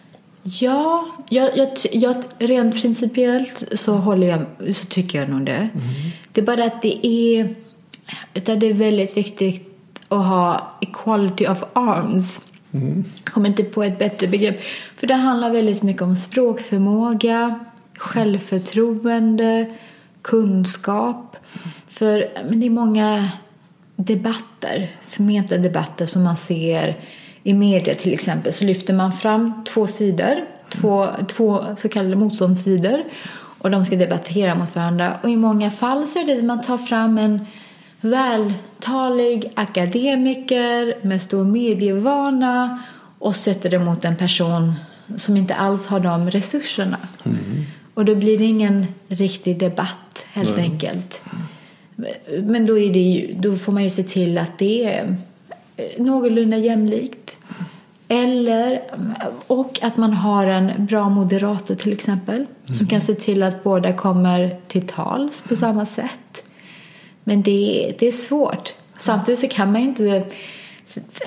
Ja, jag, jag, jag, rent principiellt så, håller jag, så tycker jag nog det. Det är bara att det är, utan det är väldigt viktigt att ha equality of arms. Jag kommer inte på ett bättre begrepp. För det handlar väldigt mycket om språkförmåga, självförtroende, kunskap. För men det är många debatter, förmenta debatter som man ser i media till exempel så lyfter man fram två sidor, två, två så kallade motståndssidor och de ska debattera mot varandra och i många fall så är det att man tar fram en vältalig akademiker med stor medievana och sätter det mot en person som inte alls har de resurserna. Mm. Och då blir det ingen riktig debatt helt enkelt. Men då, ju, då får man ju se till att det är eh, någorlunda jämlikt. Eller, och att man har en bra moderator till exempel. Som kan se till att båda kommer till tals på samma sätt. Men det, det är svårt. Samtidigt så kan man ju inte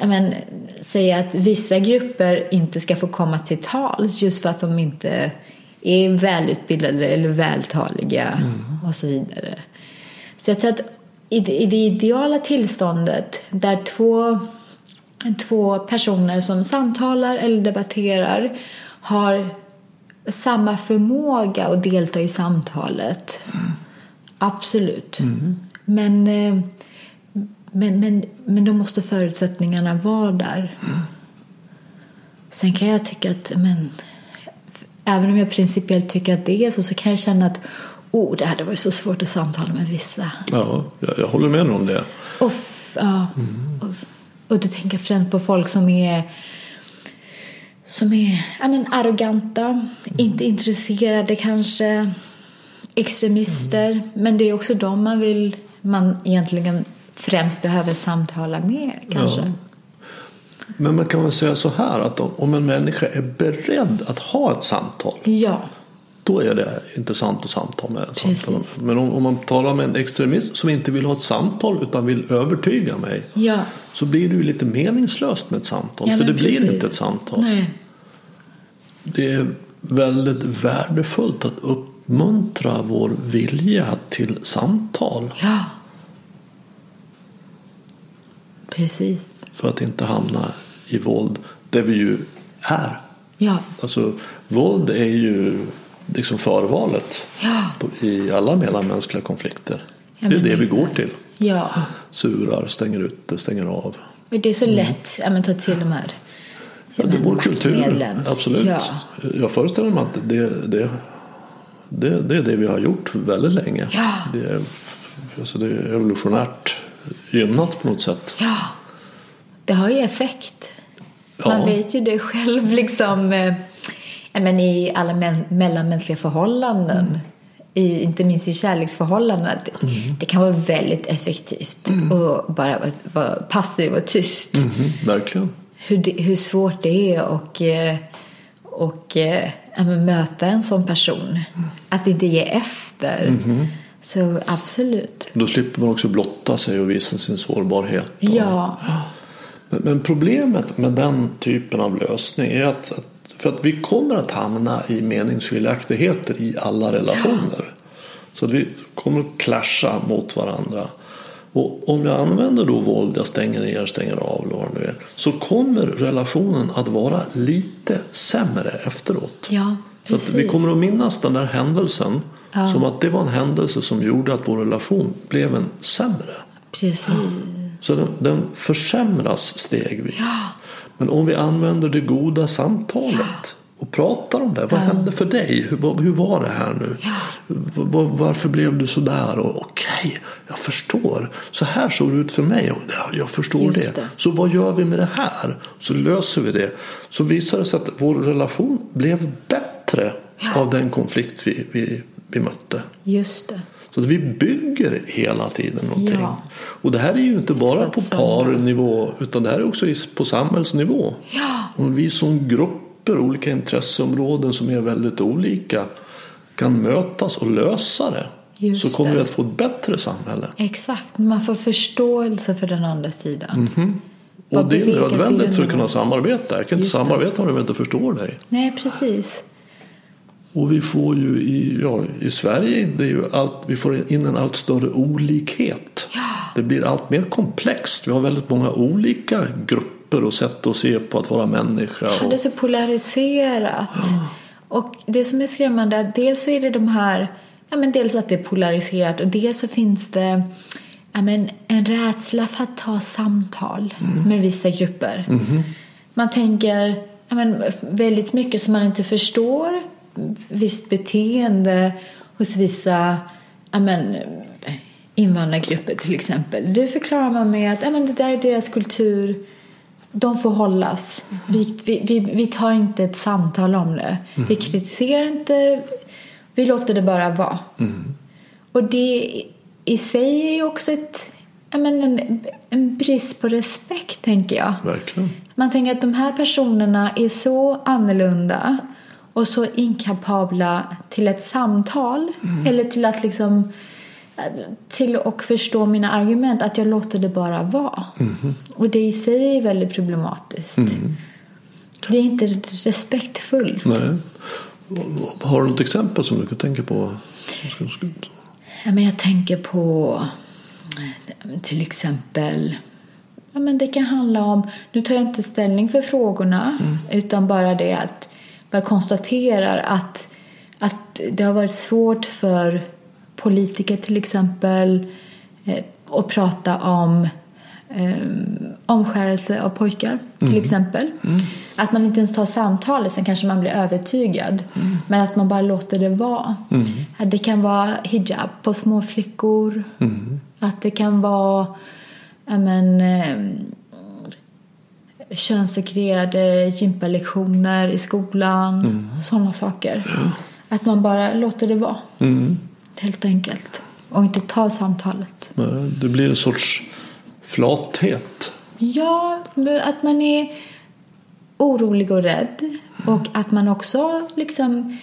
men, säga att vissa grupper inte ska få komma till tals just för att de inte är välutbildade eller vältaliga och så vidare. Så jag tror att i det, i det ideala tillståndet där två, två personer som samtalar eller debatterar har samma förmåga att delta i samtalet. Absolut. Men, eh, men, men, men då måste förutsättningarna vara där. Sen kan jag tycka att men, även om jag principiellt tycker att det är så så kan jag känna att oh, det hade varit så svårt att samtala med vissa. Ja, jag, jag håller med om det. Och, ja, och, och då tänker främst på folk som är som är ja, men, arroganta, inte intresserade kanske, extremister. Men det är också de man vill man egentligen främst behöver samtala med kanske. Ja. Men man kan väl säga så här att om, om en människa är beredd att ha ett samtal Ja, då är det intressant att samtala med. Precis. Samtala. Men om, om man talar med en extremist som inte vill ha ett samtal utan vill övertyga mig ja. så blir det ju lite meningslöst med ett samtal. Ja, för det men blir precis. inte ett samtal. Nej. Det är väldigt värdefullt att uppmuntra vår vilja till samtal Ja. Precis. För att inte hamna i våld där vi ju är. Ja. Alltså, våld är ju liksom förvalet Ja. på- i alla mellanmänskliga konflikter. Ja, det är men det vi går till. Ja. Surar, stänger ute, stänger av. Och det är så lätt ja, men, ta till de här Mm. Ja, det är men, vår kultur, absolut. Ja. Jag föreställer mig att det, det, det, det är det vi har gjort väldigt länge. Ja. Det, är, alltså det är evolutionärt gynnat på något sätt. ja. Det har ju effekt. Man Ja. vet ju det själv liksom eh, men i alla mellanmänskliga förhållanden. Mm. I, inte minst i kärleksförhållanden. att Det kan vara väldigt effektivt Mm. och bara vara, vara passiv och tyst. Mhm, verkligen. hur, det, hur svårt det är och, eh, och eh, men möta en sån person. Att inte ge efter. Mhm. Så absolut. Då slipper man också blotta sig och visa sin sårbarhet. Och- Ja, Men, men problemet med den typen av lösning är att, att för att vi kommer att hamna i meningsskiljaktigheter i alla relationer. Så att vi kommer att clasha mot varandra. Och om jag använder då våld, jag stänger ner, stänger av eller vad det nu är. Så kommer relationen att vara lite sämre efteråt. ja Så vi kommer att minnas den där händelsen Ja. som att det var en händelse som gjorde att vår relation blev en sämre. Precis. Så den, den försämras stegvis. Men om vi använder det goda samtalet och pratar om det. Vad hände för dig? Hur, hur var det här nu? V- v- varför blev du så där? Okej, jag förstår. Så här såg det ut för mig. Och ja, jag förstår det. det. Så vad gör vi med det här? Så löser vi det. Så visar det sig att vår relation blev bättre av den konflikt vi, vi, vi mötte. Just det. Så att vi bygger hela tiden någonting. Ja. Och det här är ju inte bara på parnivå utan det här är också på samhällsnivå. Ja. Och vi som grupper, olika intresseområden som är väldigt olika kan mötas och lösa det. Just så kommer det. vi att få ett bättre samhälle. Exakt. Man får förståelse för den andra sidan. Vad Och det är nödvändigt för att kunna samarbeta. Jag kan inte Just det. samarbeta om jag inte förstår dig. Nej, precis. Och vi får ju i, ja, i Sverige, det är ju allt, vi får in en allt större olikhet. Det blir allt mer komplext. Vi har väldigt många olika grupper och sätt att se på att vara människa. Ja, Och, det är så polariserat. Och det som är skrämmande är dels så är det de här, ja men dels att det är polariserat och dels så finns det ja men, en rädsla för att ta samtal med vissa grupper. Man tänker ja men, väldigt mycket som man inte förstår, visst beteende hos vissa ja men, invandrargrupper till exempel. Det förklarar man med att ja men, det där är deras kultur de får hållas. Vi, vi, vi, vi tar inte ett samtal om det. Vi kritiserar inte. Vi låter det bara vara. Och det i sig är ju också ett, menar, en, en brist på respekt, tänker jag. Verkligen. Man tänker att de här personerna är så annorlunda och så inkapabla till ett samtal eller till att liksom till att förstå mina argument att jag låter det bara vara. Och det i sig är väldigt problematiskt. Det är inte respektfullt. Nej. Har du något exempel som du kan tänka på? Ja, men jag tänker på eh, till exempel ja, men det kan handla om, nu tar jag inte ställning för frågorna utan bara det att jag konstaterar att, att det har varit svårt för politiker till exempel eh, och prata om eh, omskärelse av pojkar till exempel. Att man inte ens tar samtalet, sen kanske man blir övertygad. Men att man bara låter det vara. Att det kan vara hijab på små flickor. Att det kan vara men, könssekrerade gympalektioner i skolan. Sådana saker. Att man bara låter det vara. Helt enkelt. Och inte tar samtalet. Det blir en sorts flathet. Ja, att man är orolig och rädd. Och att man också liksom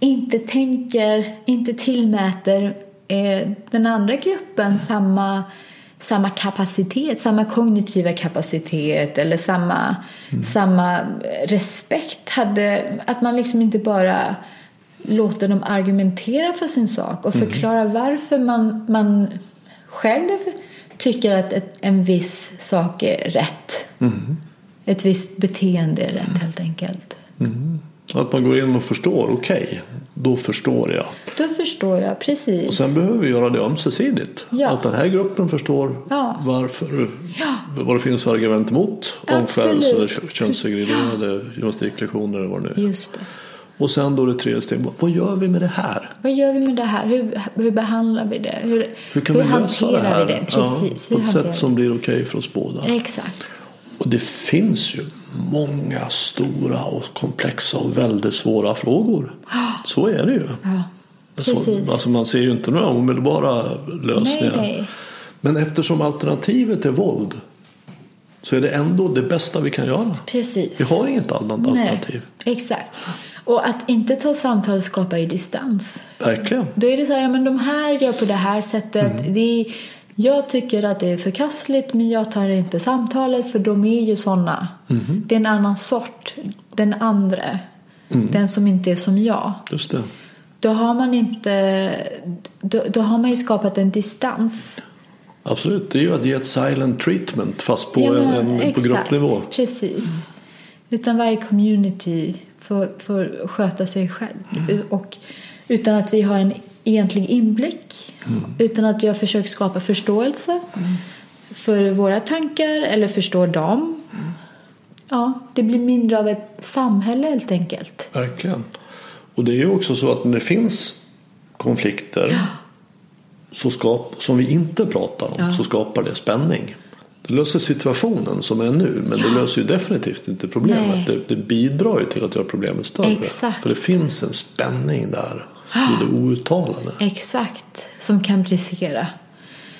inte tänker, inte tillmäter eh, den andra gruppen samma, samma kapacitet, samma kognitiva kapacitet eller samma, samma respekt. Hade, att man liksom inte bara låter dem argumentera för sin sak och förklara varför man, man själv tycker att ett, en viss sak är rätt. Ett visst beteende är rätt helt enkelt. Att man går in och förstår, okej, då förstår jag. Då förstår jag Och precis. sen behöver vi göra det ömsesidigt. Ja. Att den här gruppen förstår Ja. varför, Ja. vad det finns för argument mot omskärelse eller könssegregerade gymnastiklektioner eller vad det nu är. Och sen då det tredje steget, vad gör vi med det här? Vad gör vi med det här? Hur, hur behandlar vi det? Hur, Hur kan vi lösa det här vi det? Precis. Ja, på hur ett sätt som blir okej för oss båda? Exakt. Och det finns ju många stora och komplexa och väldigt svåra frågor. Så är det ju. Ja, Så, alltså man ser ju inte några omedelbara lösningar. Nej, nej. Men eftersom alternativet är våld så är det ändå det bästa vi kan göra. Precis. Vi har inget annat alternativ. Nej, exakt. Och att inte ta samtal skapar ju distans. Verkligen. Då är det så här, ja, men de här gör på det här sättet. Mm. Det är, jag tycker att det är förkastligt men jag tar inte samtalet för de är ju sådana. Mm-hmm. Det är en annan sort. Den andra. Mm. Den som inte är som jag. Just det. Då har man inte... Då, då har man ju skapat en distans. Absolut. Det är ju att ge ett silent treatment fast på, Ja, en, en, på gruppnivå. Precis. Utan varje community får, får sköta sig själv. Mm. Och utan att vi har en egentlig inblick. Mm. Utan att vi har försökt skapa förståelse för våra tankar eller förstå dem. Mm. Ja, det blir mindre av ett samhälle helt enkelt. Verkligen. Och det är ju också så att när det finns konflikter så skap, som vi inte pratar om Ja. så skapar det spänning. Det löser situationen som är nu men det löser ju definitivt inte problemet. Det, det bidrar ju till att göra problemet större. Exakt. För det finns en spänning där i det outtalade. Exakt. Som kan brisera.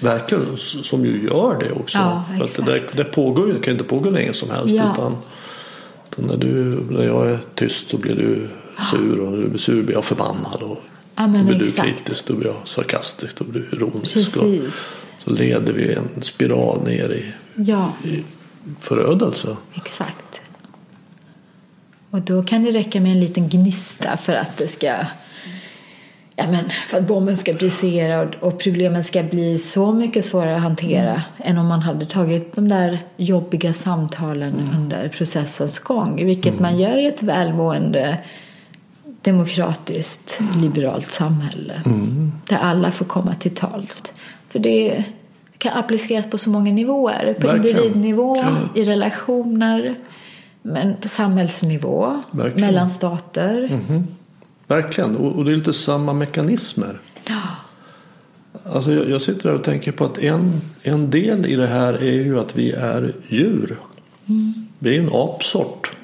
Verkligen, som ju gör det också. Ja, För det, där, det pågår ju, kan inte pågå länge som helst. Ja. Utan, utan när, du, när jag är tyst så blir du sur och när du blir sur blir jag förbannad. Och Ja, då blir exakt. du kritisk, då blir jag sarkastisk, då blir du ironisk. Så leder vi en spiral ner i, Ja. i förödelse. Exakt. Och då kan det räcka med en liten gnista för att det ska Ja, men för att bomben ska brisera och, och problemen ska bli så mycket svårare att hantera än om man hade tagit de där jobbiga samtalen under processens gång. Vilket man gör i ett välmående demokratiskt liberalt samhälle. Där alla får komma till tals. För det kan appliceras på så många nivåer. På Verkligen. individnivå, Ja. i relationer, men på samhällsnivå, Verkligen. mellan stater. Verkligen, och, det är lite samma mekanismer. Ja. Alltså jag, jag sitter där och tänker på att en, en del i det här är ju att vi är djur. Vi är en apsort.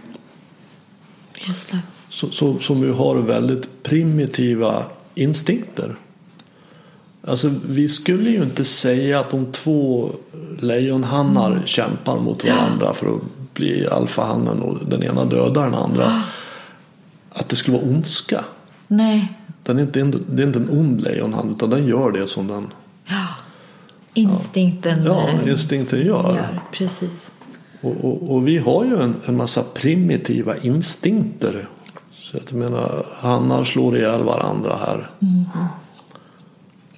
Just det. Så, så, som ju har väldigt primitiva instinkter. Alltså vi skulle ju inte säga att om två lejonhannar kämpar mot varandra för att bli alfahannen och den ena dödar den andra. Att det skulle vara ondska. Nej. Den är inte, en- det är inte en ond lejonhanne utan den gör det som den Ja. Instinkten ja, eh, instinkten gör. gör. Precis. Och, och, och vi har ju en, en massa primitiva instinkter. Så jag menar, hannar slår ihjäl varandra här.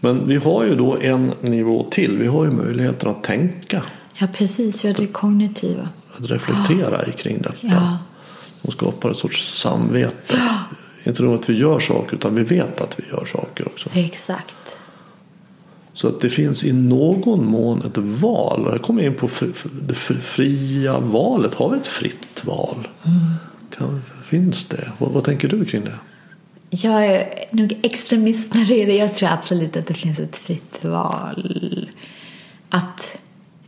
Men vi har ju då en nivå till. Vi har ju möjligheten att tänka. Ja, precis. Gör det kognitiva. Att reflektera i kring detta. Ja. Och skapar ett sorts samvete. Inte nog att vi gör saker utan vi vet att vi gör saker också. Exakt. Så att det finns i någon mån ett val. Och jag kommer in på det fria valet. Har vi ett fritt val? Mm. Kan, finns det? Vad, vad, tänker du kring det? Jag är nog extremist när det är det. Jag tror absolut att det finns ett fritt val. Att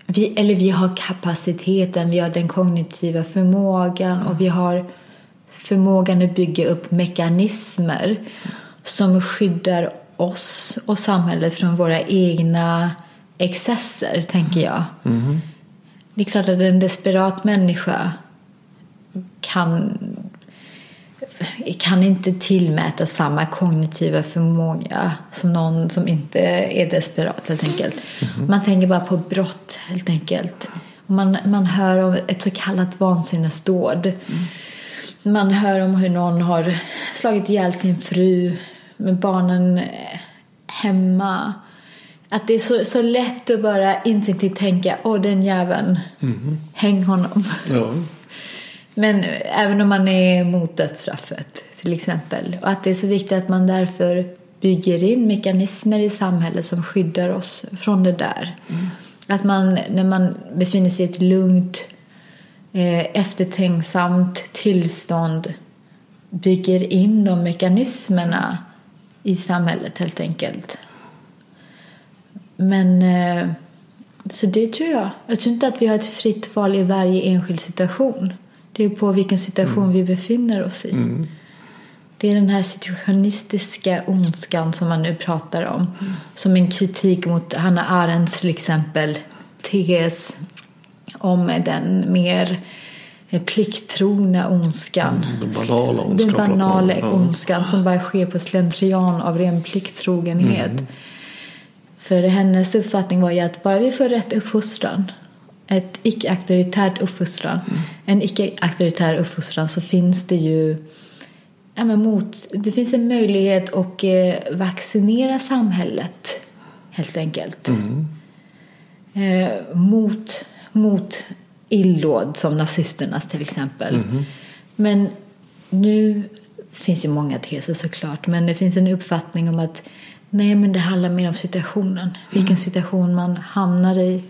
vi, eller vi har kapaciteten, vi har den kognitiva förmågan och vi har förmågan att bygga upp mekanismer som skyddar oss och samhället från våra egna excesser, tänker jag. Mm. Det är klart att en desperat människa kan, kan inte tillmäta samma kognitiva förmåga som någon som inte är desperat, helt enkelt. Mm. Man tänker bara på brott, helt enkelt. Man, man hör om ett så kallat vansinnesdåd. Mm. Man hör om hur någon har slagit ihjäl sin fru med barnen eh, hemma. Att det är så, så lätt att bara instinktivt tänka, åh den jäveln, mm. häng honom. Ja. Men även om man är emot dödsstraffet till exempel. Och att det är så viktigt att man därför bygger in mekanismer i samhället som skyddar oss från det där. Mm. Att man när man befinner sig i ett lugnt, eh, eftertänksamt tillstånd bygger in de mekanismerna i samhället helt enkelt. Men eh, så det tror jag. Jag tror inte att vi har ett fritt val i varje enskild situation. Det är på vilken situation mm. vi befinner oss i. Mm. Det är den här situationistiska ondskan som man nu pratar om. Mm. Som en kritik mot Hanna Arendts till exempel tes om den mer plikttrogna ondskan. Mm, den banala ondskan. Den banala ondskan som bara sker på slentrian av ren plikttrogenhet. Mm. För hennes uppfattning var ju att bara vi får rätt uppfostran, ett icke-auktoritärt uppfostran, mm. en icke-auktoritär uppfostran så finns det ju ja, men mot, det finns en möjlighet att eh, vaccinera samhället helt enkelt. Mm. Eh, mot, mot illdåd som nazisternas till exempel. Mm. Men nu finns ju många teser såklart, men det finns en uppfattning om att nej, men det handlar mer om situationen. Vilken mm. situation man hamnar i.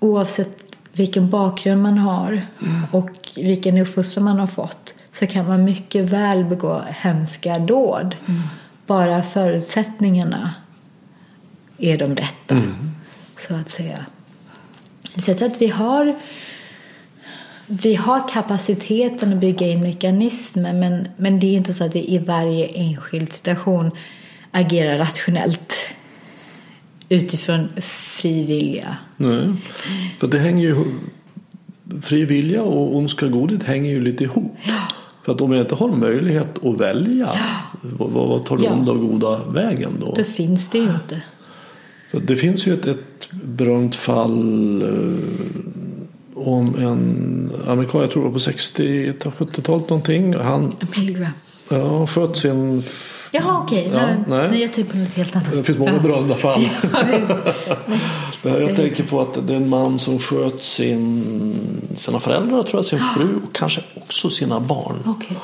Oavsett vilken bakgrund man har mm. och vilken uppfostran man har fått så kan man mycket väl begå hemska dåd. Mm. Bara förutsättningarna är de rätta, mm. så att säga. Så jag tror att vi har, vi har kapaciteten att bygga in mekanismer men, men det är inte så att vi i varje enskild situation agerar rationellt utifrån fri vilja. Nej, för det hänger ju fri vilja och ondska godhet hänger ju lite ihop. Ja. För att om jag inte har möjlighet att välja, ja. vad, vad tar det ja. onda och goda vägen då? Då finns det ju inte. För det finns ju ett, ett berömt fall eh, om en amerikan, jag tror det var på 60-70-talet någonting. Han ja, sköt sin... Jaha okej, okay. ja, nu, nu är jag typ på något helt annat. Det finns många berömda fall. [LAUGHS] ja, jag tänker på att det är en man som sköt sin, sina föräldrar, tror jag, sin fru [GASPS] och kanske också sina barn. Okay.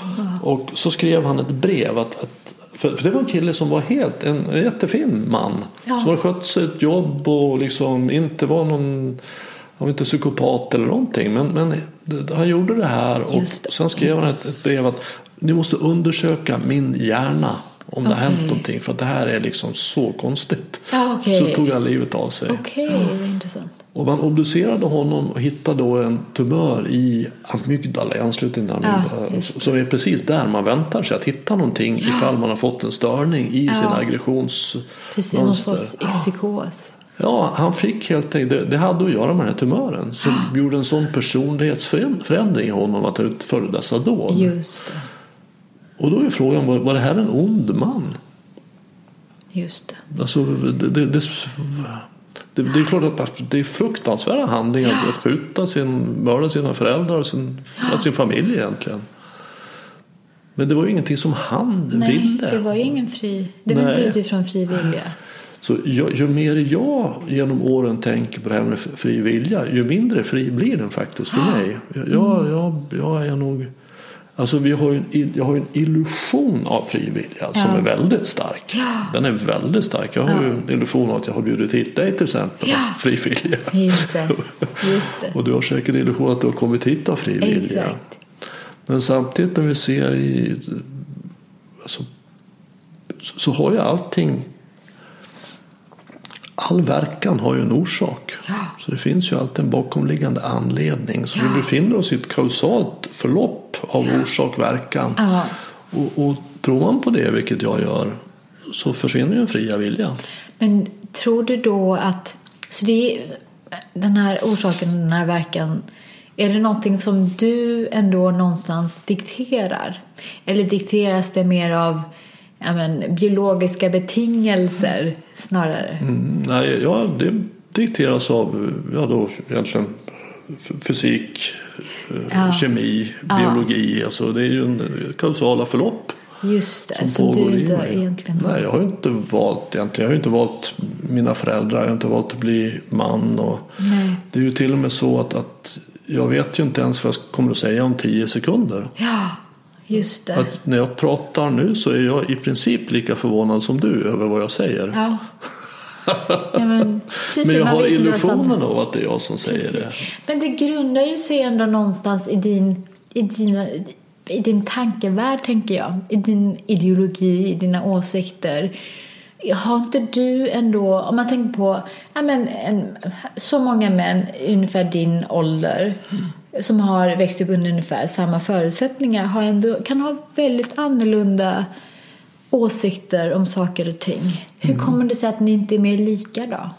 Och så skrev han ett brev att, att för, för, det var en kille som var helt, en, en jättefin man. Ja. Som hade skött sitt jobb och liksom inte var någon, han var inte psykopat eller någonting. Men, men han gjorde det här och sen skrev han ett, ett brev att ni måste undersöka min hjärna om det har hänt någonting. För att det här är liksom så konstigt. Okay. Så tog han livet av sig. Okej, okay, intressant. Och man obducerade honom och hittade då en tumör i amygdala, i anslutning till amygdala. Ja, som är precis där man väntar sig att hitta någonting ja. ifall man har fått en störning i ja. sin aggressionsmönster. Precis, någon sorts psykos. Ja, han fick helt enkelt, det, hade att göra med den här tumören som ja. gjorde en sån personlighetsförändring i honom att han utförde dessa dåd. Just det. Och då är frågan, var, var det här en ond man? Just det. Alltså, det, det, det det, det, är klart att det är fruktansvärda handlingar ja. att skjuta sin, mörda sina föräldrar och sin, ja. sin familj egentligen. Men det var ju ingenting som han Nej, ville. det var ju ingen fri, det var Nej. inte utifrån fri vilja. Så ju, ju, mer jag genom åren tänker på det här med fri vilja, ju mindre fri blir den faktiskt för mig. Jag, jag, jag, jag är nog Alltså vi har ju en, jag har ju en illusion av frivilliga som är väldigt stark. Den är väldigt stark. Jag har ju en illusion av att jag har bjudit hit dig till exempel Ja. av frivilliga. Just det. Just det. [LAUGHS] Och du har säkert illusion att du har kommit hit av frivilliga. Exakt. Men samtidigt när vi ser i alltså, så- så har ju allting all verkan har ju en orsak. Ja. Så det finns ju alltid en bakomliggande anledning. Så vi befinner oss i ett kausalt förlopp av orsak-verkan. Ja. Och, och tror man på det, vilket jag gör, så försvinner ju den fria viljan. Men tror du då att så det är, den här orsaken, den här verkan är det någonting som du ändå någonstans dikterar? Eller dikteras det mer av ja, men, biologiska betingelser snarare? Mm, nej, ja, det dikteras av ja, då, egentligen fysik, eh, Ja. kemi, biologi. Alltså, det är ju en kausala förlopp. Just det, som pågår du inte egentligen Nej, jag har ju inte valt egentligen. Jag har inte valt mina föräldrar. Jag har inte valt att bli man. Och Nej. det är ju till och med så att, att jag vet ju inte ens vad jag kommer att säga om tio sekunder. Ja, just det. Att när jag pratar nu så är jag i princip lika förvånad som du över vad jag säger. Ja. ja men, [LAUGHS] precis, Men jag har illusionen av att det är jag som säger det. Men det grundar ju sig ändå någonstans i din, i dina, i din tankevärld, tänker jag. I din ideologi, i dina åsikter. Har inte du ändå, om man tänker på ja, men en, så många män ungefär din ålder som har växt upp under ungefär samma förutsättningar har ändå, kan ha väldigt annorlunda åsikter om saker och ting. Hur kommer det sig att ni inte är mer lika då?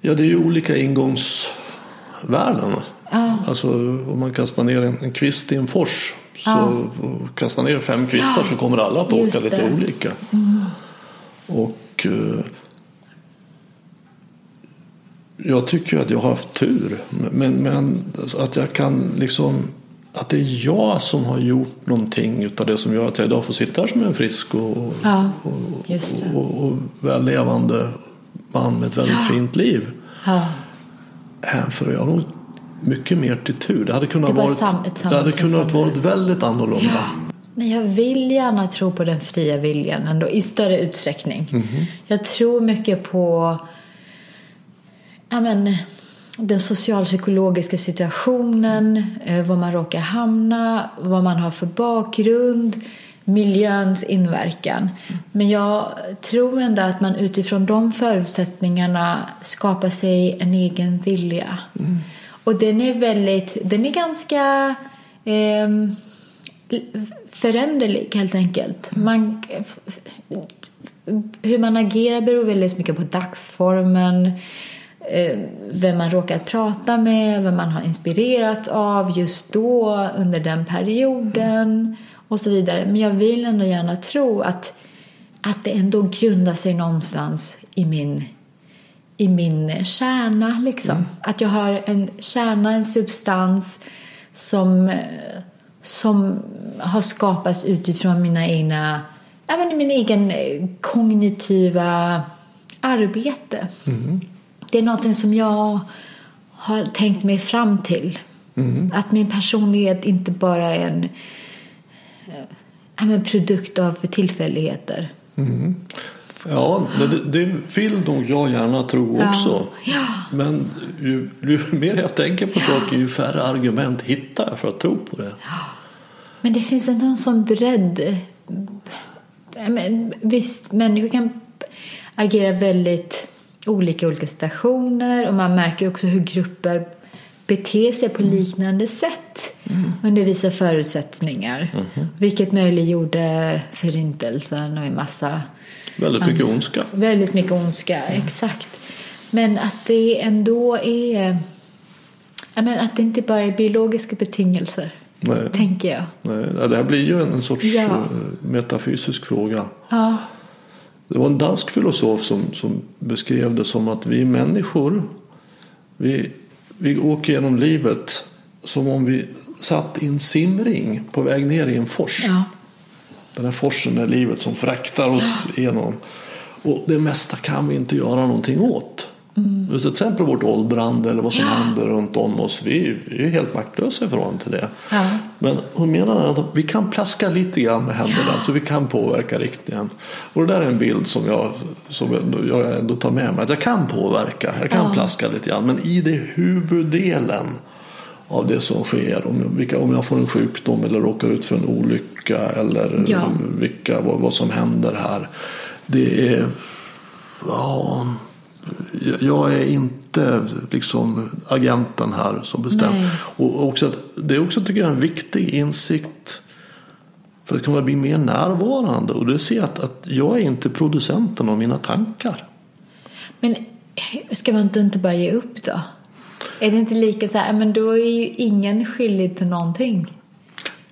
Ja, det är ju olika ingångsvärden. Ja. Alltså om man kastar ner en, kvist i en fors så och kastar ner fem kvistar så kommer alla att åka lite det. Mm. olika. Och eh, jag tycker att jag har haft tur. Men, men att jag kan liksom att det är jag som har gjort någonting utav det som gör att jag idag får sitta här som en frisk och, Ja, och, och, och vällevande man med ett väldigt fint liv Ja. hänför jag nog mycket mer till tur. Det hade kunnat Det var varit, sam- ett det hade kunnat varit väldigt annorlunda. Men jag vill gärna tro på den fria viljan ändå, i större utsträckning. Jag tror mycket på ja, men, den socialpsykologiska situationen, eh, var man råkar hamna, vad man har för bakgrund, miljöns inverkan. Men jag tror ändå att man utifrån de förutsättningarna skapar sig en egen vilja. Och den är väldigt, den är ganska ehm, föränderlig helt enkelt. Man, hur man agerar beror väldigt mycket på dagsformen, eh, vem man råkat prata med, vem man har inspirerats av just då under den perioden och så vidare. Men jag vill ändå gärna tro att, att det ändå grundar sig någonstans i min i min kärna. Liksom. Att jag har en kärna, en substans som, eh, som har skapats utifrån mina egna, men min egen eh, kognitiva arbete. Det är något som jag har tänkt mig fram till. Att min personlighet inte bara är en eh, ja, men produkt av tillfälligheter. Ja, men det, det vill nog jag gärna tro också. Ja. Men ju, ju mer jag tänker på saker ju färre argument hittar jag för att tro på det. Men det finns ändå en sån bredd. Ja, men Visst, människor kan agera väldigt olika olika situationer och man märker också hur grupper beter sig på liknande sätt under vissa förutsättningar. Vilket möjliggjorde förintelsen och en massa Väldigt mycket ondska. Väldigt mycket ondska, exakt. Men att det ändå är... Jag menar, att det inte bara är biologiska betingelser, Nej, tänker jag. nej, det här blir ju en, en sorts Ja. eh, metafysisk fråga. Ja, Det var en dansk filosof som, som beskrev det som att vi människor vi, vi åker genom livet som om vi satt i en simring på väg ner i en fors. ja, Den här forsen är livet som fraktar oss igenom. Och det mesta kan vi inte göra någonting åt. Mm. Till exempel vårt åldrande eller vad som Ja. händer runt om oss. Vi, vi är helt maktlösa i förhållande till det. ja. Men hon menar att vi kan plaska lite grann med händerna så vi kan påverka riktningen. Och det där är en bild som jag, som jag ändå tar med mig. Att jag kan påverka, jag kan Ja. plaska lite grann. Men i det huvuddelen av det som sker. Om jag, vilka, om jag får en sjukdom eller råkar ut för en olycka eller Ja. vilka, vad, vad som händer här. Det är... Ja, jag- är inte liksom agenten här som bestämmer. Och också, det är också tycker jag en viktig insikt för att kunna bli mer närvarande. Och det ser jag att, att jag är inte producenten av mina tankar. Men ska man inte bara ge upp då? Är det inte lika så här, men då är ju ingen skyldig till någonting.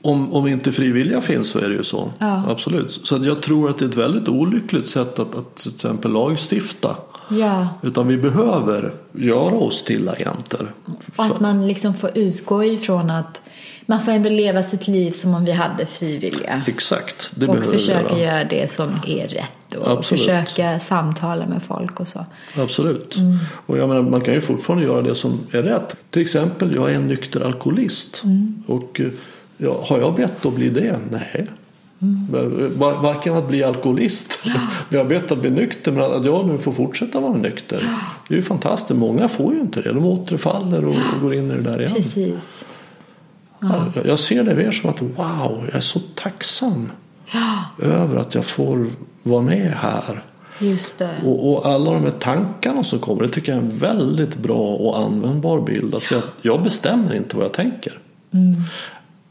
Om, om inte frivilliga finns så är det ju så. Ja. Absolut. Så att jag tror att det är ett väldigt olyckligt sätt att, att till exempel lagstifta. Ja, Utan vi behöver göra oss till agenter. och att man liksom får utgå ifrån att man får ändå leva sitt liv som om vi hade frivilliga. Exakt, det och behöver vi försöka göra. göra det som är rätt och Absolut. försöka samtala med folk och så. Absolut. Mm. Och jag menar, man kan ju fortfarande göra det som är rätt. Till exempel, jag är en nykter alkoholist. Mm. Och eh, ja, har jag bett att bli det? Nej. Var- Varken att bli alkoholist, men jag har bett att bli nykter, men att jag nu får fortsätta vara nykter. Det är ju fantastiskt. Många får ju inte det. De återfaller och, och går in i det där igen. Precis. Ja, Jag ser det mer som att wow, jag är så tacksam Ja, över att jag får vara med här. just det. Och, och alla de här tankarna som kommer, det tycker jag är en väldigt bra och användbar bild. Säga att jag bestämmer inte vad jag tänker.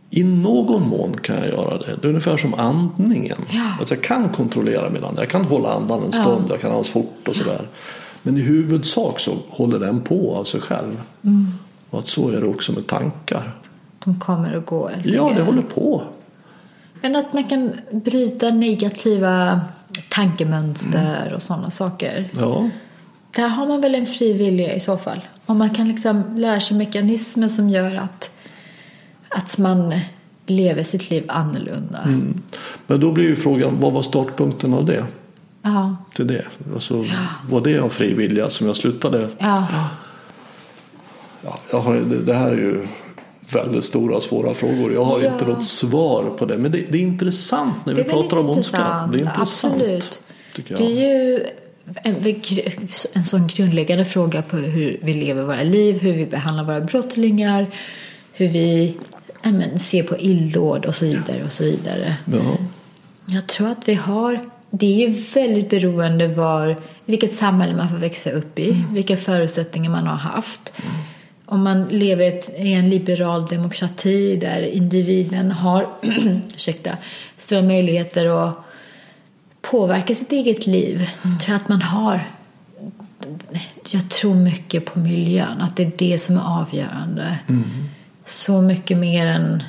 I någon mån kan jag göra det. Det är ungefär som andningen. Ja. Att jag kan kontrollera min andning. Jag kan hålla andan en stund, jag kan andas fort och sådär. Men i huvudsak så håller den på av sig själv. Och att så är det också med tankar. De kommer och går. Ja, det håller på. Men att man kan bryta negativa tankemönster och sådana saker. Ja, Där har man väl en fri vilja i så fall. Om man kan liksom lära sig mekanismer som gör att, att man lever sitt liv annorlunda. Mm. men då blir ju frågan, vad var startpunkten av det? Ja, Till det? Alltså, Var det av fri vilja som jag slutade? ja, Ja, jag har, det, det här är ju väldigt stora och svåra frågor. Jag har Ja. inte något svar på det. Men det, det är intressant när vi pratar om ondska. Det är intressant. Absolut. Det är ju en, en sån grundläggande fråga på hur vi lever våra liv, hur vi behandlar våra brottslingar, hur vi ja, men, ser på illdåd och så vidare och så vidare. Ja. Jag tror att vi har, det är ju väldigt beroende var, vilket samhälle man får växa upp i, vilka förutsättningar man har haft. Om man lever i en liberal demokrati där individen har [CLEARS THROAT] ursäkta, stora möjligheter att påverka sitt eget liv, så tror jag att man har jag tror mycket på miljön, att det är det som är avgörande. Så mycket mer än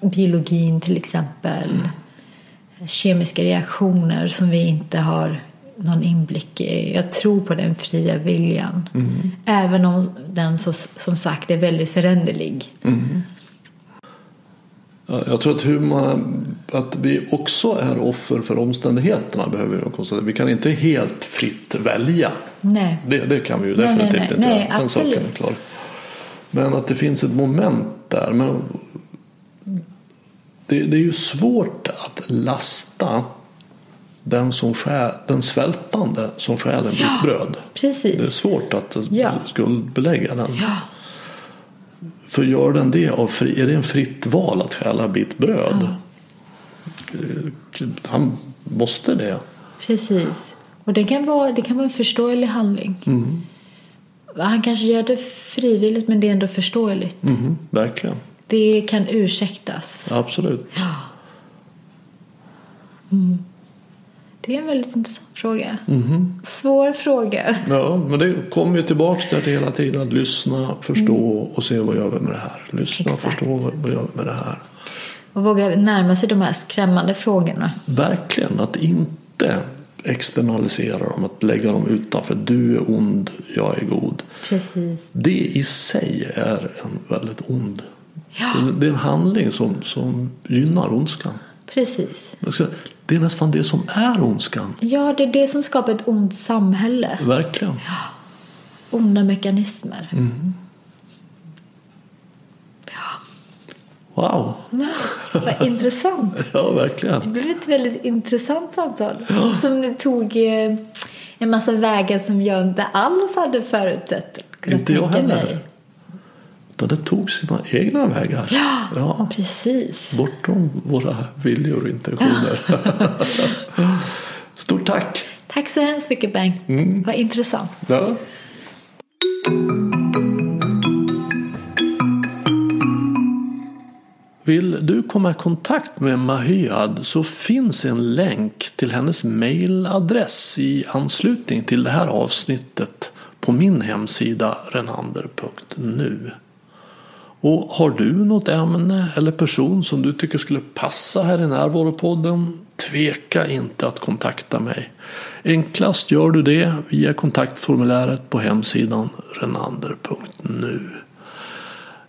biologin till exempel. Kemiska reaktioner som vi inte har någon inblick i. Jag tror på den fria viljan. Även om den så, som sagt är väldigt föränderlig. Ja, Jag tror att, man, att vi också är offer för omständigheterna behöver vi konstatera. Vi kan inte helt fritt välja. Nej. Det, det kan vi ju Nej, definitivt nej, nej. inte Nej, göra. Den saken är klar. Men att det finns ett moment där. Men det, det är ju svårt att lasta den, som skär, den svältande som stjäl en bit bröd. Precis. Det är svårt att Ja. skuldbelägga den. Ja, För gör den det av fri, är det en fritt val att stjäla en bit bröd? Eh, Han måste det. precis. Och det kan vara, det kan vara en förståelig handling. Han kanske gör det frivilligt men det är ändå förståeligt. Mhm, verkligen. Det kan ursäktas. Absolut. Det är en väldigt intressant fråga. Mhm. Svår fråga. Ja, men det kommer ju tillbaks där till hela tiden att lyssna, förstå och se vad gör vi med det här. Lyssna och Exakt. förstå vad, vad gör vi med det här. Och våga närma sig de här skrämmande frågorna. Verkligen, att inte externalisera dem, att lägga dem utanför. Du är ond, jag är god. Precis. Det i sig är en väldigt ond. Ja. Det- är en handling som, som gynnar ondskan. Precis. Det är nästan det som är ondskan. Ja, det är det som skapar ett ont samhälle. Verkligen. Onda mekanismer. Mm. Wow! [LAUGHS] Vad intressant. [LAUGHS] Ja, verkligen. Det blev ett väldigt intressant samtal. Som ni tog eh, en massa vägar som jag inte alls hade förutsett. Inte jag heller. mig. Utan det tog sina egna vägar. Ja, Precis. bortom våra viljor och intentioner. [LAUGHS] Stort tack! Tack så hemskt mycket Bengt. Vad intressant. Ja. Vill du komma i kontakt med Mahyad så finns en länk till hennes mailadress i anslutning till det här avsnittet på min hemsida renander.nu. Och har du något ämne eller person som du tycker skulle passa här i Närvaropodden tveka inte att kontakta mig. Enklast gör du det via kontaktformuläret på hemsidan renander.nu.